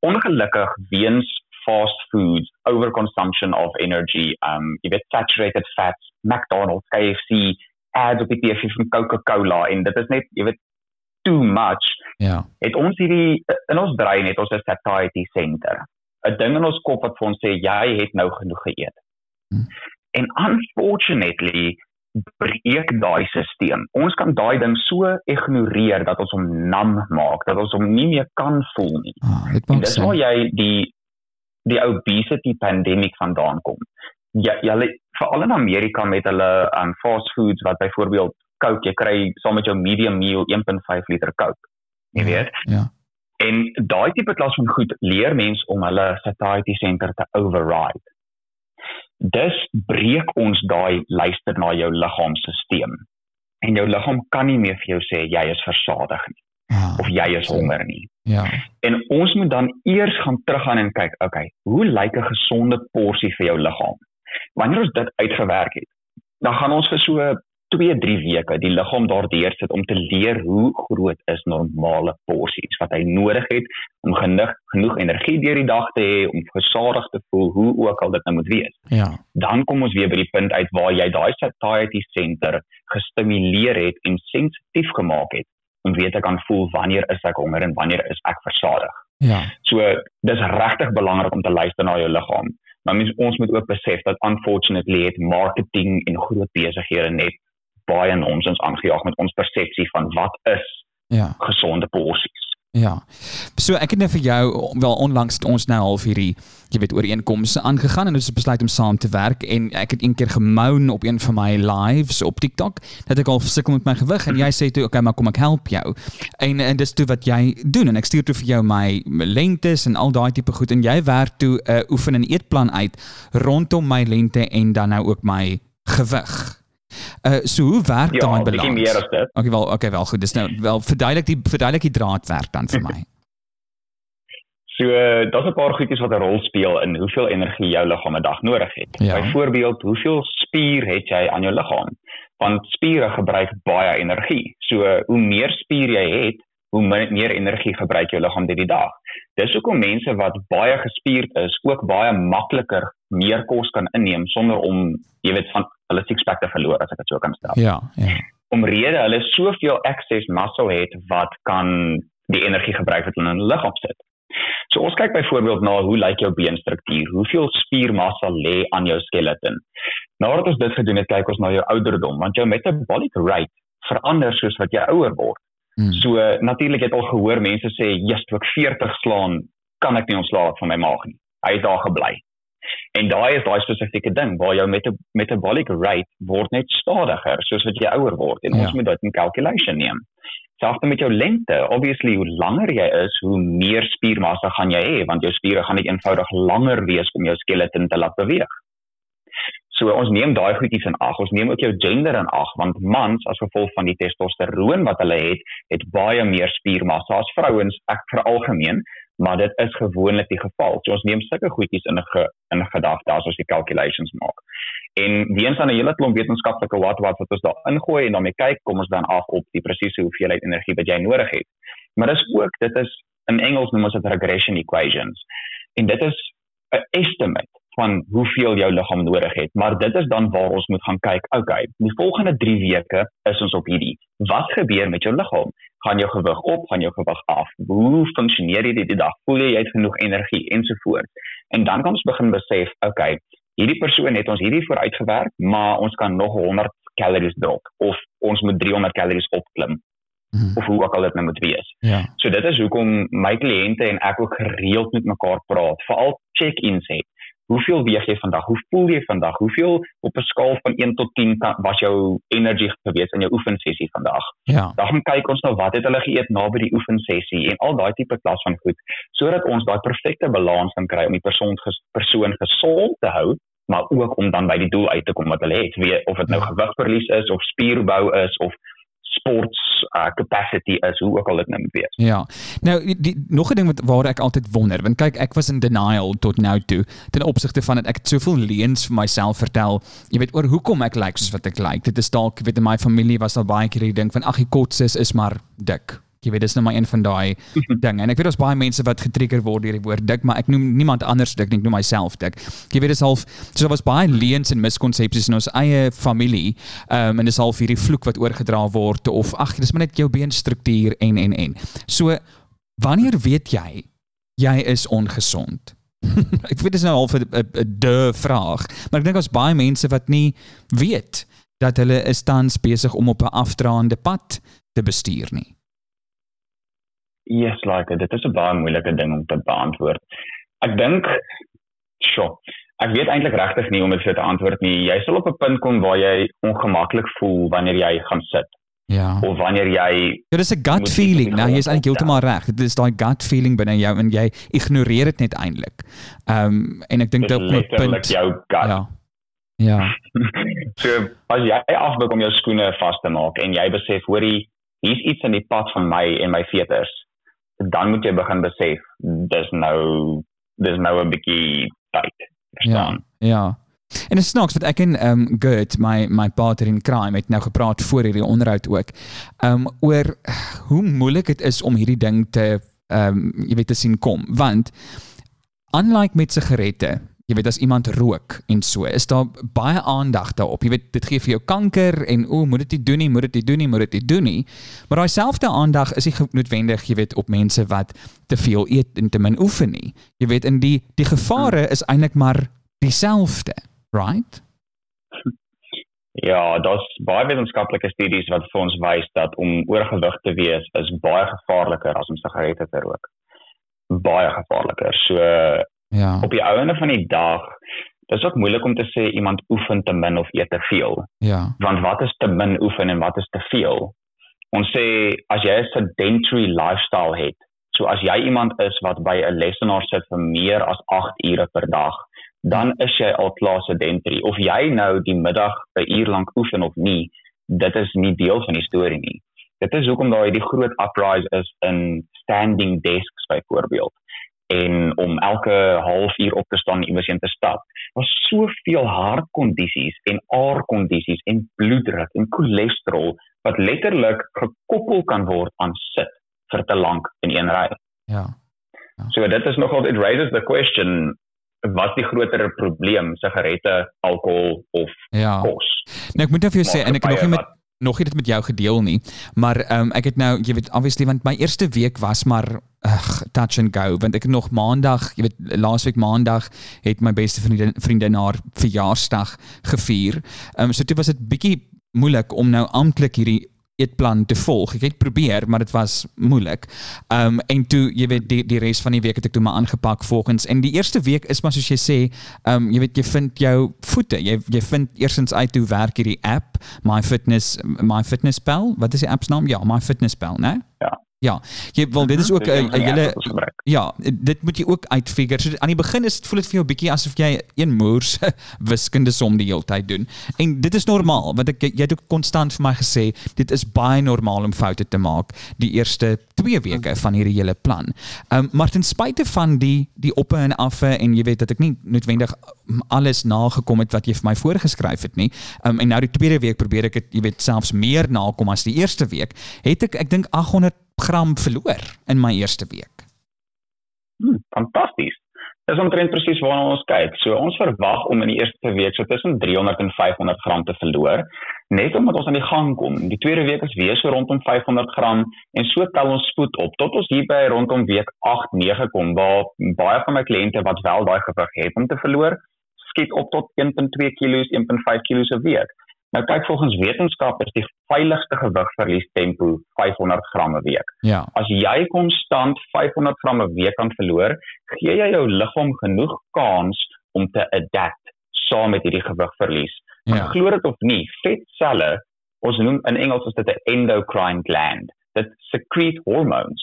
ongelukkig weens fast foods, overconsumption of energy, um jy weet saturated fats, McDonald's, KFC, ads op die TV van Coca-Cola en dit is net jy weet too much. Ja. Het ons hierdie in ons brein het ons 'n satiety center. 'n Ding in ons kop wat vir ons sê jy het nou genoeg geëet. Hmm. En unfortunately breek daai stelsel. Ons kan daai ding so ignoreer dat ons hom nam maak, dat ons hom nie meer kan voel nie. Ah, En dis waar jy die die obesity pandemic vandaan kom. Ja, julle veral in Amerika met hulle um fast foods wat byvoorbeeld Coke, jy kry saam met jou medium meal 1.5 liter Coke. Jy weet. Ja. En daai tipe klas van goed leer mens om hulle satiety center te override. Dus breek ons daai luister na jou liggaamstelsel. En jou liggaam kan nie meer vir jou sê jy is versadig nie Ah, of jy is honger nie. Ja. En ons moet dan eers gaan teruggaan en kyk, okay, hoe lyk 'n gesonde porsie vir jou liggaam? Wanneer ons dit uitgewerk het, dan gaan ons vir so 2-3 weke die liggaam daardeur sit om te leer hoe groot is normale porsies wat hy nodig het om genoeg genoeg energie deur die dag te hê om gesadig te voel, hoe ook al dit nou moet wees. Ja. Dan kom ons weer by die punt uit waar jy daai satiety center gestimuleer het en sensitief gemaak het om weer te kan voel wanneer is ek honger en wanneer is ek versadig. Ja. So dis regtig belangrik om te luister na jou liggaam. Maar mens ons moet ook besef dat unfortunately het marketing en groot besighede net baie nonsens aangejaag met ons persepsie van wat is Ja. gesonde porsies. Ja. So ek het net vir jou wel onlangs het ons nou half hierdie jy weet ooreenkomste aangegaan en ons het besluit om saam te werk en ek het een keer gemoun op een van my lives op TikTok dat ek al sukkel met my gewig en jy sê toe okay maar kom ek help jou. En en dis toe wat jy doen en ek stuur toe vir jou my my lengtes en al daai tipe goed en jy werk toe 'n uh, oefen en eetplan uit rondom my lengte en dan nou ook my gewig. Uh so hoe werk Ja, daai balans? meer as dit. Okay wel okay wel goed. Dis nou wel verduidelik die verduidelik die draadwerk dan vir my. So uh, daar's 'n paar goedjies wat 'n rol speel in hoeveel energie jou liggaam 'n dag nodig het. Ja. Byvoorbeeld, hoeveel spier het jy aan jou liggaam? Want spiere gebruik baie energie. So hoe meer spier jy het, hoe meer energie gebruik jou liggaam deur die dag. Dis hoekom mense wat baie gespierd is, ook baie makliker meer kos kan inneem sonder om, jy weet, van hulle six-pack te verloor as ek dit so kan stel Ja, ja. omrede hulle soveel excess muscle het wat kan die energie gebruik wat hulle in hulle liggaam sit. So ons kyk byvoorbeeld na hoe lyk jou beenstruktuur, hoeveel spiermassa lê aan jou skeleton. Nadat ons dit gedoen het, kyk ons na jou ouderdom want jou metabolic rate verander soos wat jy ouer word. Mm. So natuurlik het al gehoor mense sê, "Jesus, toe ek 40 slaan, kan ek nie ontslae van my maag nie." Hy het daar gebly. En daai is daai spesifieke ding waar jou meta metabolic rate word net stadiger soos wat jy ouer word en Ja. ons moet dit in calculation neem. Selfs met jou lengte, obviously hoe langer jy is, hoe meer spiermassa gaan jy hê want jou spiere gaan net eenvoudig langer wees om jou skeleton te laat beweeg. So ons neem daai goedjies in ag. Ons neem ook jou gender in ag want mans as gevolg van die testosteroon wat hulle het, het baie meer spiermassa as vrouens, ek veralgemeen, maar dit is gewoonlik die geval. So ons neem sulke goedjies in ge, in gedagte as ons die calculations maak. En weens aan 'n hele klomp wetenskaplike wat wat wat ons daar ingooi en daarmee kyk, kom ons dan af op die presiese hoeveelheid energie wat jy nodig het. Maar dis ook, dit is in Engels noem ons dit regression equations. En dit is 'n estimate van hoeveel jou liggaam nodig het, maar dit is dan waar ons moet gaan kyk. Okay, die volgende 3 weke is ons op hierdie. Wat gebeur met jou liggaam? Gaan jou gewig op, gaan jou gewig af? Hoe funksioneer jy die dag? Voel jy jy het genoeg energie ensovoorts? En dan kan ons begin besef, okay, hierdie persoon het ons hierdie vooruitgewerk, maar ons kan nog 100 calories drop of ons moet 300 calories opklim Mhm. of hoe ook al dit nou moet wees. Ja. So dit is hoekom my kliënte en ek ook gereeld met mekaar praat, veral check-ins het. Hoeveel weeg jy vandag? Hoe voel jy vandag? Hoeveel op 'n skaal van 1 tot 10 kan, was jou energie gewees in jou oefensessie vandag? Ja. Dan gaan kyk ons na wat het hulle geëet na by die oefensessie en al daai tipe klas van goed sodat ons daai perfekte balans kan kry om die persoon ges, persoon gesond te hou maar ook om dan by die doel uit te kom wat hulle het, weet of dit nou gewigverlies is of spierbou is of sports uh, capacity is, hoe ook al dit nou moet wees. Ja. Nou die, nog 'n ding wat waar ek altyd wonder, want kyk ek was in denial tot nou toe ten opsigte van dat ek soveel leuns vir myself vertel. Jy weet oor hoekom ek lyk soos wat ek lyk. Dit is dalk jy weet in my familie was daar baie keer die ding van ag die kotses is maar dik. Jy weet dis nou maar een van daai dinge. En ek weet daar's baie mense wat getrigger word deur die woord dik, maar ek noem niemand anders dik nie, ek noem myself dik. Jy weet dis half so daar was baie leuns en miskonsepsies in ons eie familie. Ehm um, en dis half hierdie vloek wat oorgedra word of ag, dis maar net jou beenstruktuur en en en. So wanneer weet jy jy is ongesond? ek weet dit is nou al 'n de vraag, maar ek dink daar's baie mense wat nie weet dat hulle is tans besig om op 'n afdraande pad te bestuur nie. Yes, like dit is 'n baie moeilike ding om te beantwoord. Ek dink sjoe, ek weet eintlik regtig nie om dit vir te antwoord nie. Jy sal op 'n punt kom waar jy ongemaklik voel wanneer jy gaan sit. Ja. Of wanneer jy Dit is 'n gut feeling. Nou, jy is eintlik heeltemal reg. Dit is daai gut feeling binne jou en jy ignoreer dit net eintlik. Ehm um, en ek dink dit op 'n punt jou gut. Ja. Ja. so as jy afbuk om jou skoene vas te maak en jy besef hoorie hier's iets in die pad van my en my veters dan moet jy begin besef dis nou dis nou 'n bietjie Ja. verstaan Ja. En dit snaaks wat ek en um, Gert my my partner in crime het nou gepraat voor hierdie onderhoud ook. Um, oor hoe moeilik dit is om hierdie ding te um, jy weet te sien kom want unlike met sigarette Jy weet as iemand rook en so, is daar baie aandag daarop. Jy weet dit gee vir jou kanker en o, moet dit nie doen nie, moet dit nie doen nie, moet dit nie doen nie. Maar daai selfde aandag is nie noodwendig, jy weet, op mense wat te veel eet en te min oefen nie. Jy weet in die die gevare is eintlik maar dieselfde, right? Ja, daar's baie wetenskaplike studies wat vir ons wys dat om oorgewig te wees is baie gevaarliker as om sigarette te rook. Baie gevaarliker. So Ja. op die ouene van die dag, dis ook moeilik om te sê iemand oefen te min of eet te veel. Ja. want wat is te min oefen en wat is te veel? Ons sê as jy 'n sedentary lifestyle het, so as jy iemand is wat by 'n lesenaar sit vir meer as 8 ure per dag, dan is jy al klaar sedentary. Of jy nou die middag 'n uur lank oefen of nie, dit is nie deel van die storie nie. Dit is hoekom daar die groot uprise is in standing desks byvoorbeeld en om elke halfuur op te staan en iewers heen te stap. Daar's soveel hartkondisies en aarkondisies en bloeddruk en cholesterol wat letterlik gekoppel kan word aan sit vir te lank in een ry. Ja. So dit is nogal it raises the question wat die groter probleem sigarette, alkohol of Ja. kos. Nou ek moet nou vir jou sê en ek het nog nie met Maatskappye nog nie dit met jou gedeel nie, maar ehm um, ek het nou jy weet obviously want my eerste week was maar ugh, touch and go want ek het nog maandag, jy weet laasweek maandag het my beste vriendin vriendin haar verjaarsdag gevier. Ehm um, so toe was dit bietjie moeilik om nou amptelik hierdie eetplan te volg. Ek het probeer, maar dit was moeilik. Ehm en toe jy weet die die van die week het ek toe maar aangepak volgens en die eerste week is maar soos jy sê, ehm um, jy weet jy vind jou voete. Jy jy vind eersins uit hoe werk hierdie app, My Fitness My Fitness. Wat is die app se naam? Ja, My Fitness né? Ja. Ja. Jy wil dit is ook 'n ons gebruik. Ja, dit moet jy ook uitfigure. So aan die begin is dit voel dit vir jou bietjie asof jy een moers wiskunde som die hele tyd doen. En dit is normaal want ek jy het ook konstant vir my gesê dit is baie normaal om foute te maak die eerste 2 weke van hierdie hele plan. Ehm um, maar ten spyte van die die oppe en affe en jy weet dat ek nie noodwendig alles nagekom het wat jy vir my voorgeskryf het nie. Ehm um, en nou die tweede week probeer ek dit jy weet selfs meer nakom as die eerste week. Het ek ek dink 800 gram verloor in my eerste week. Hmm, fantasties. Dis omtrent presies waarna ons kyk. So ons verwag om in die eerste week so tussen 300 en 500 gram te verloor, net omdat ons aan die gang kom. Die tweede week is weer so rondom 500 gram en so tel ons spoed op tot ons hier by rondom week 8, 9 kom waar baie van my kliënte wat wel daai gewig het om te verloor, skiet op tot 1.2 kg, 1.5 kg 'n week. Nou kyk volgens wetenskap is die veiligste gewigverlies tempo 500 gram 'n week. Ja. As jy konstant 500 gram 'n week kan verloor, gee jy jou liggaam genoeg kans om te adapt saam met hierdie gewigverlies. Ja. Ja. Glo dit of nie, vetselle, ons noem in Engels is dit 'n endocrine gland. Dit secrete hormones.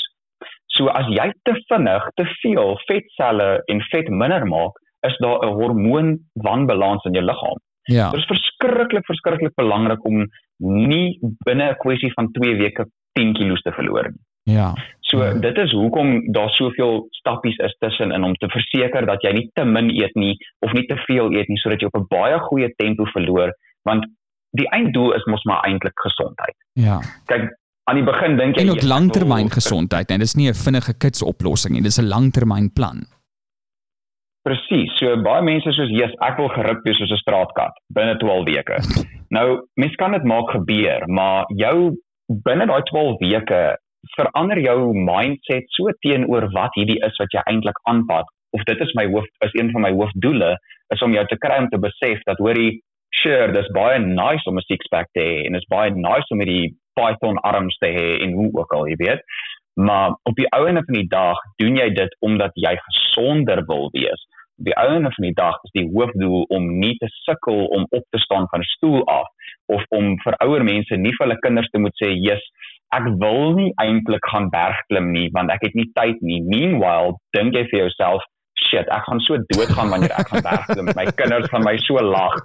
So as jy te vinnig te veel vetselle en vet minder maak, is daar 'n hormoon wanbalans in jou liggaam. Ja. Dit is verskriklik verskriklik belangrik om nie binne 'n kwessie van 2 weke 10 kg te verloor nie. Ja. So Ja. dit is hoekom daar soveel stappies is tussenin om te verseker dat jy nie te min eet nie of nie te veel eet nie sodat jy op 'n baie goeie tempo verloor want die einddoel is mos maar eintlik gesondheid. Ja. Kyk aan die begin dink jy En ook "Yes, ek langtermyn gesondheid, nee, dis nie 'n vinnige kits oplossing nie, dis 'n langtermynplan. Presies. So baie mense soos Jesus, ek wil gerip wees soos 'n straatkat binne 12 weke. nou, mens kan dit maak gebeur, maar jou binne daai 12 weke verander jou mindset so teenoor wat hierdie is wat jy eintlik aanpad. Of dit is my hoof is een van my hoofdoele is om jou te kry om te besef dat hoorie sure, dis baie nice om 'n six pack te hê en dis baie nice om hierdie python arms te hê en hoe ook al, jy weet. Maar op die ou einde van die dag doen jy dit omdat jy gesonder wil wees. Die einde van die dag is die hoofdoel om nie te sukkel om op te staan van 'n stoel af of om vir ouer mense nie vir hulle kinders te moet sê, "Jesus, ek wil nie eintlik gaan bergklim nie want ek het nie tyd nie." Meanwhile, dink jy vir jouself, "Shit, ek gaan so doodgaan wanneer ek gaan bergklim. My kinders gaan my so lag."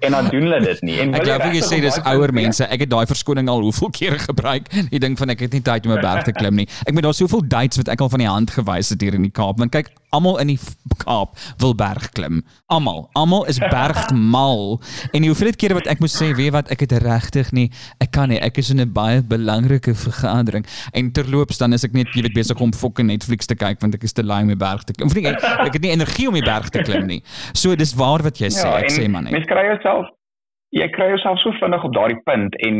En dan doen hulle dit nie. En Ek glo jy sê dis ouer mense. Ek het daai verskoning al hoeveel kere gebruik. Die ding van ek het nie tyd om 'n berg te klim nie. Ek meen daar's soveel dates wat ek al van die hand gewys het hier in die Kaap. Want kyk, almal in die Kaap wil berg klim. Almal, almal is bergmal. En die hoeveelheid kere wat ek moes sê, weet wat, ek het regtig nie, ek kan nie. Ek is in 'n baie belangrike vergadering en terloops dan is ek net jy weet besig om fucking Netflix te kyk want ek is te lui om die berg te klim. Of nie, ek, ek het nie energie om die berg te klim nie. So dis waar wat jy sê. Ek en sê man. Mens kry jouself jy kry jouself so vinnig op daardie punt en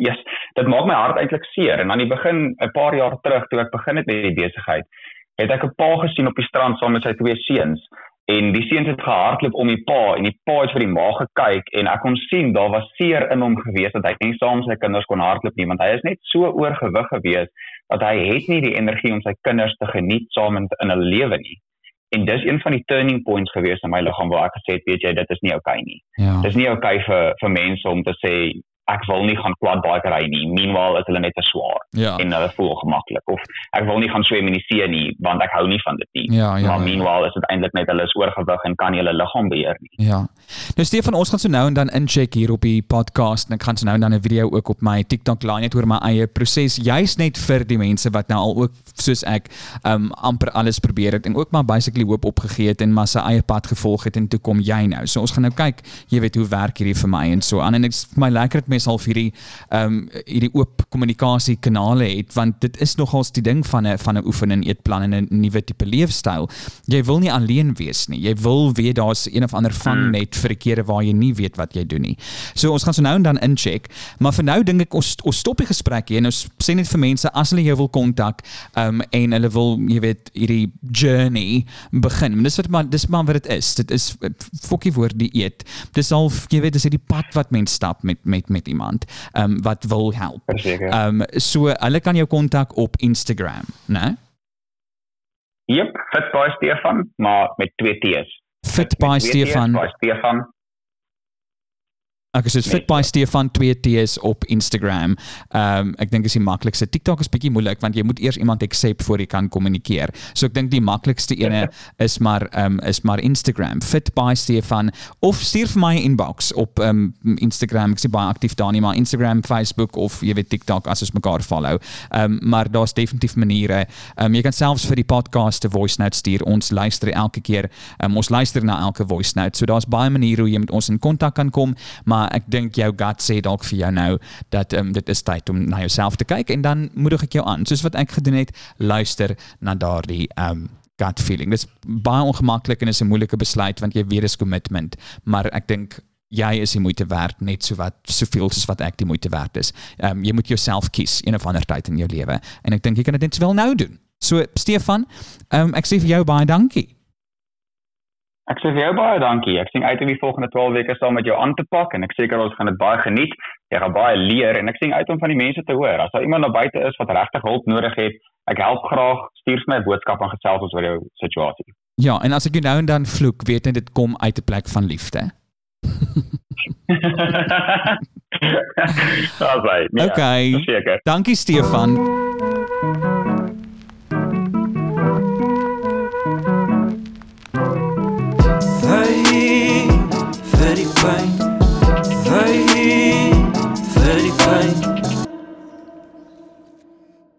yes, dit maak my hart eintlik seer en aan die begin 'n paar jaar terug toe ek begin het met die besigheid, het ek 'n pa gesien op die strand saam met sy twee seuns en die seuns het gehardloop om die pa en die pa het vir die ma gekyk en ek kon sien daar was seer in hom gewees dat hy nie saam sy kinders kon hardloop nie want hy is net so oorgewig gewees dat hy het nie die energie om sy kinders te geniet saam in, in hulle lewe nie. En dis een van die turning points gewees in my liggaam waar ek gesê het, weet jy, dit is nie oukei nie. Ja. Dis nie oukei vir vir mense om te sê ek wil nie gaan plat bike ry nie. Meanwhile is hulle net te swaar Ja. en hulle voel gemaklik of ek wil nie gaan swem in die see nie want ek hou nie van dit nie. Ja, ja, maar ja. meanwhile is dit eintlik net hulle is oorgewig en kan nie hulle liggaam beheer nie. Ja. Nou Stefan, ons gaan so nou en dan incheck hier op die podcast en ek gaan so nou en dan 'n video ook op my TikTok laai net oor my eie proses, juis net vir die mense wat nou al ook soos ek um amper alles probeer het en ook maar basically hoop opgegee het en maar sy eie pad gevolg het en toe kom jy nou. So ons gaan nou kyk, jy weet hoe werk hierdie vir my en so aan en ek vir my lekker dat mense al hierdie um hierdie oop kommunikasie kanale het want dit is nogals die ding van 'n van 'n oefen en eetplan en 'n nuwe tipe leefstyl. Jy wil nie alleen wees nie. Jy wil weet daar's een of ander vang net vir die kere waar jy nie weet wat jy doen nie. So ons gaan so nou en dan incheck, maar vir nou dink ek ons ons stop die gesprek hier en ons sê net vir mense as hulle jou wil kontak um en hulle wil jy weet hierdie journey begin. Maar dis wat maar dis maar wat dit is. Dit is eh, fokkie woord die eet. Dis al jy weet dis hierdie pad wat mens stap met met met iemand um wat wil help. Verseker. Um so hulle kan jou kontak op Instagram, né? Jep, fit by Stefan, maar met twee T's. Fit by Met Stefan. by Stefan. Ek is so fit by Stefan 2T's op Instagram. Ehm um, ek dink is die maklikste. TikTok is bietjie moeilik want jy moet eers iemand accept voor jy kan kommunikeer. So ek dink die maklikste ene is maar ehm um, is maar Instagram. Fit by Stefan of stuur vir my 'n inbox op ehm um, Instagram. Ek is baie aktief daar nie, maar Instagram, Facebook of jy weet TikTok as ons mekaar follow. Ehm um, maar daar's definitief maniere. Ehm um, jy kan selfs vir die podcast 'n voice note stuur. Ons luister elke keer. Um, ons luister na elke voice note. So daar's baie maniere hoe jy met ons in kontak kan kom, maar ek dink jou gut sê dalk vir jou nou dat um, dit is tyd om na jouself te kyk en dan moedig ek jou aan. Soos wat ek gedoen het, luister na daardie um, gut feeling. Dit is baie en is 'n moeilike besluit want jy weet dis commitment, maar ek dink jy is die moeite werd net so wat soveel soos wat ek die moeite werd is. Ehm um, jy moet jouself kies een of ander tyd in jou lewe en ek dink jy kan dit net sowel nou doen. So Stefan, ehm um, ek sê vir jou baie dankie. Ek sê vir jou baie dankie. Ek sien uit om die volgende 12 weke saam met jou aan te pak en ek seker ons gaan dit baie geniet. Jy gaan baie leer en ek sien uit om van die mense te hoor. As daar iemand daar buite is wat regtig hulp nodig het, ek help graag. Stuur vir my 'n boodskap en gesels ons oor jou situasie. Ja, en as ek jou nou en dan vloek, weet net dit kom uit 'n plek van liefde. Daar's hy. Nee, Okay. Seker. Dankie Stefan. vem.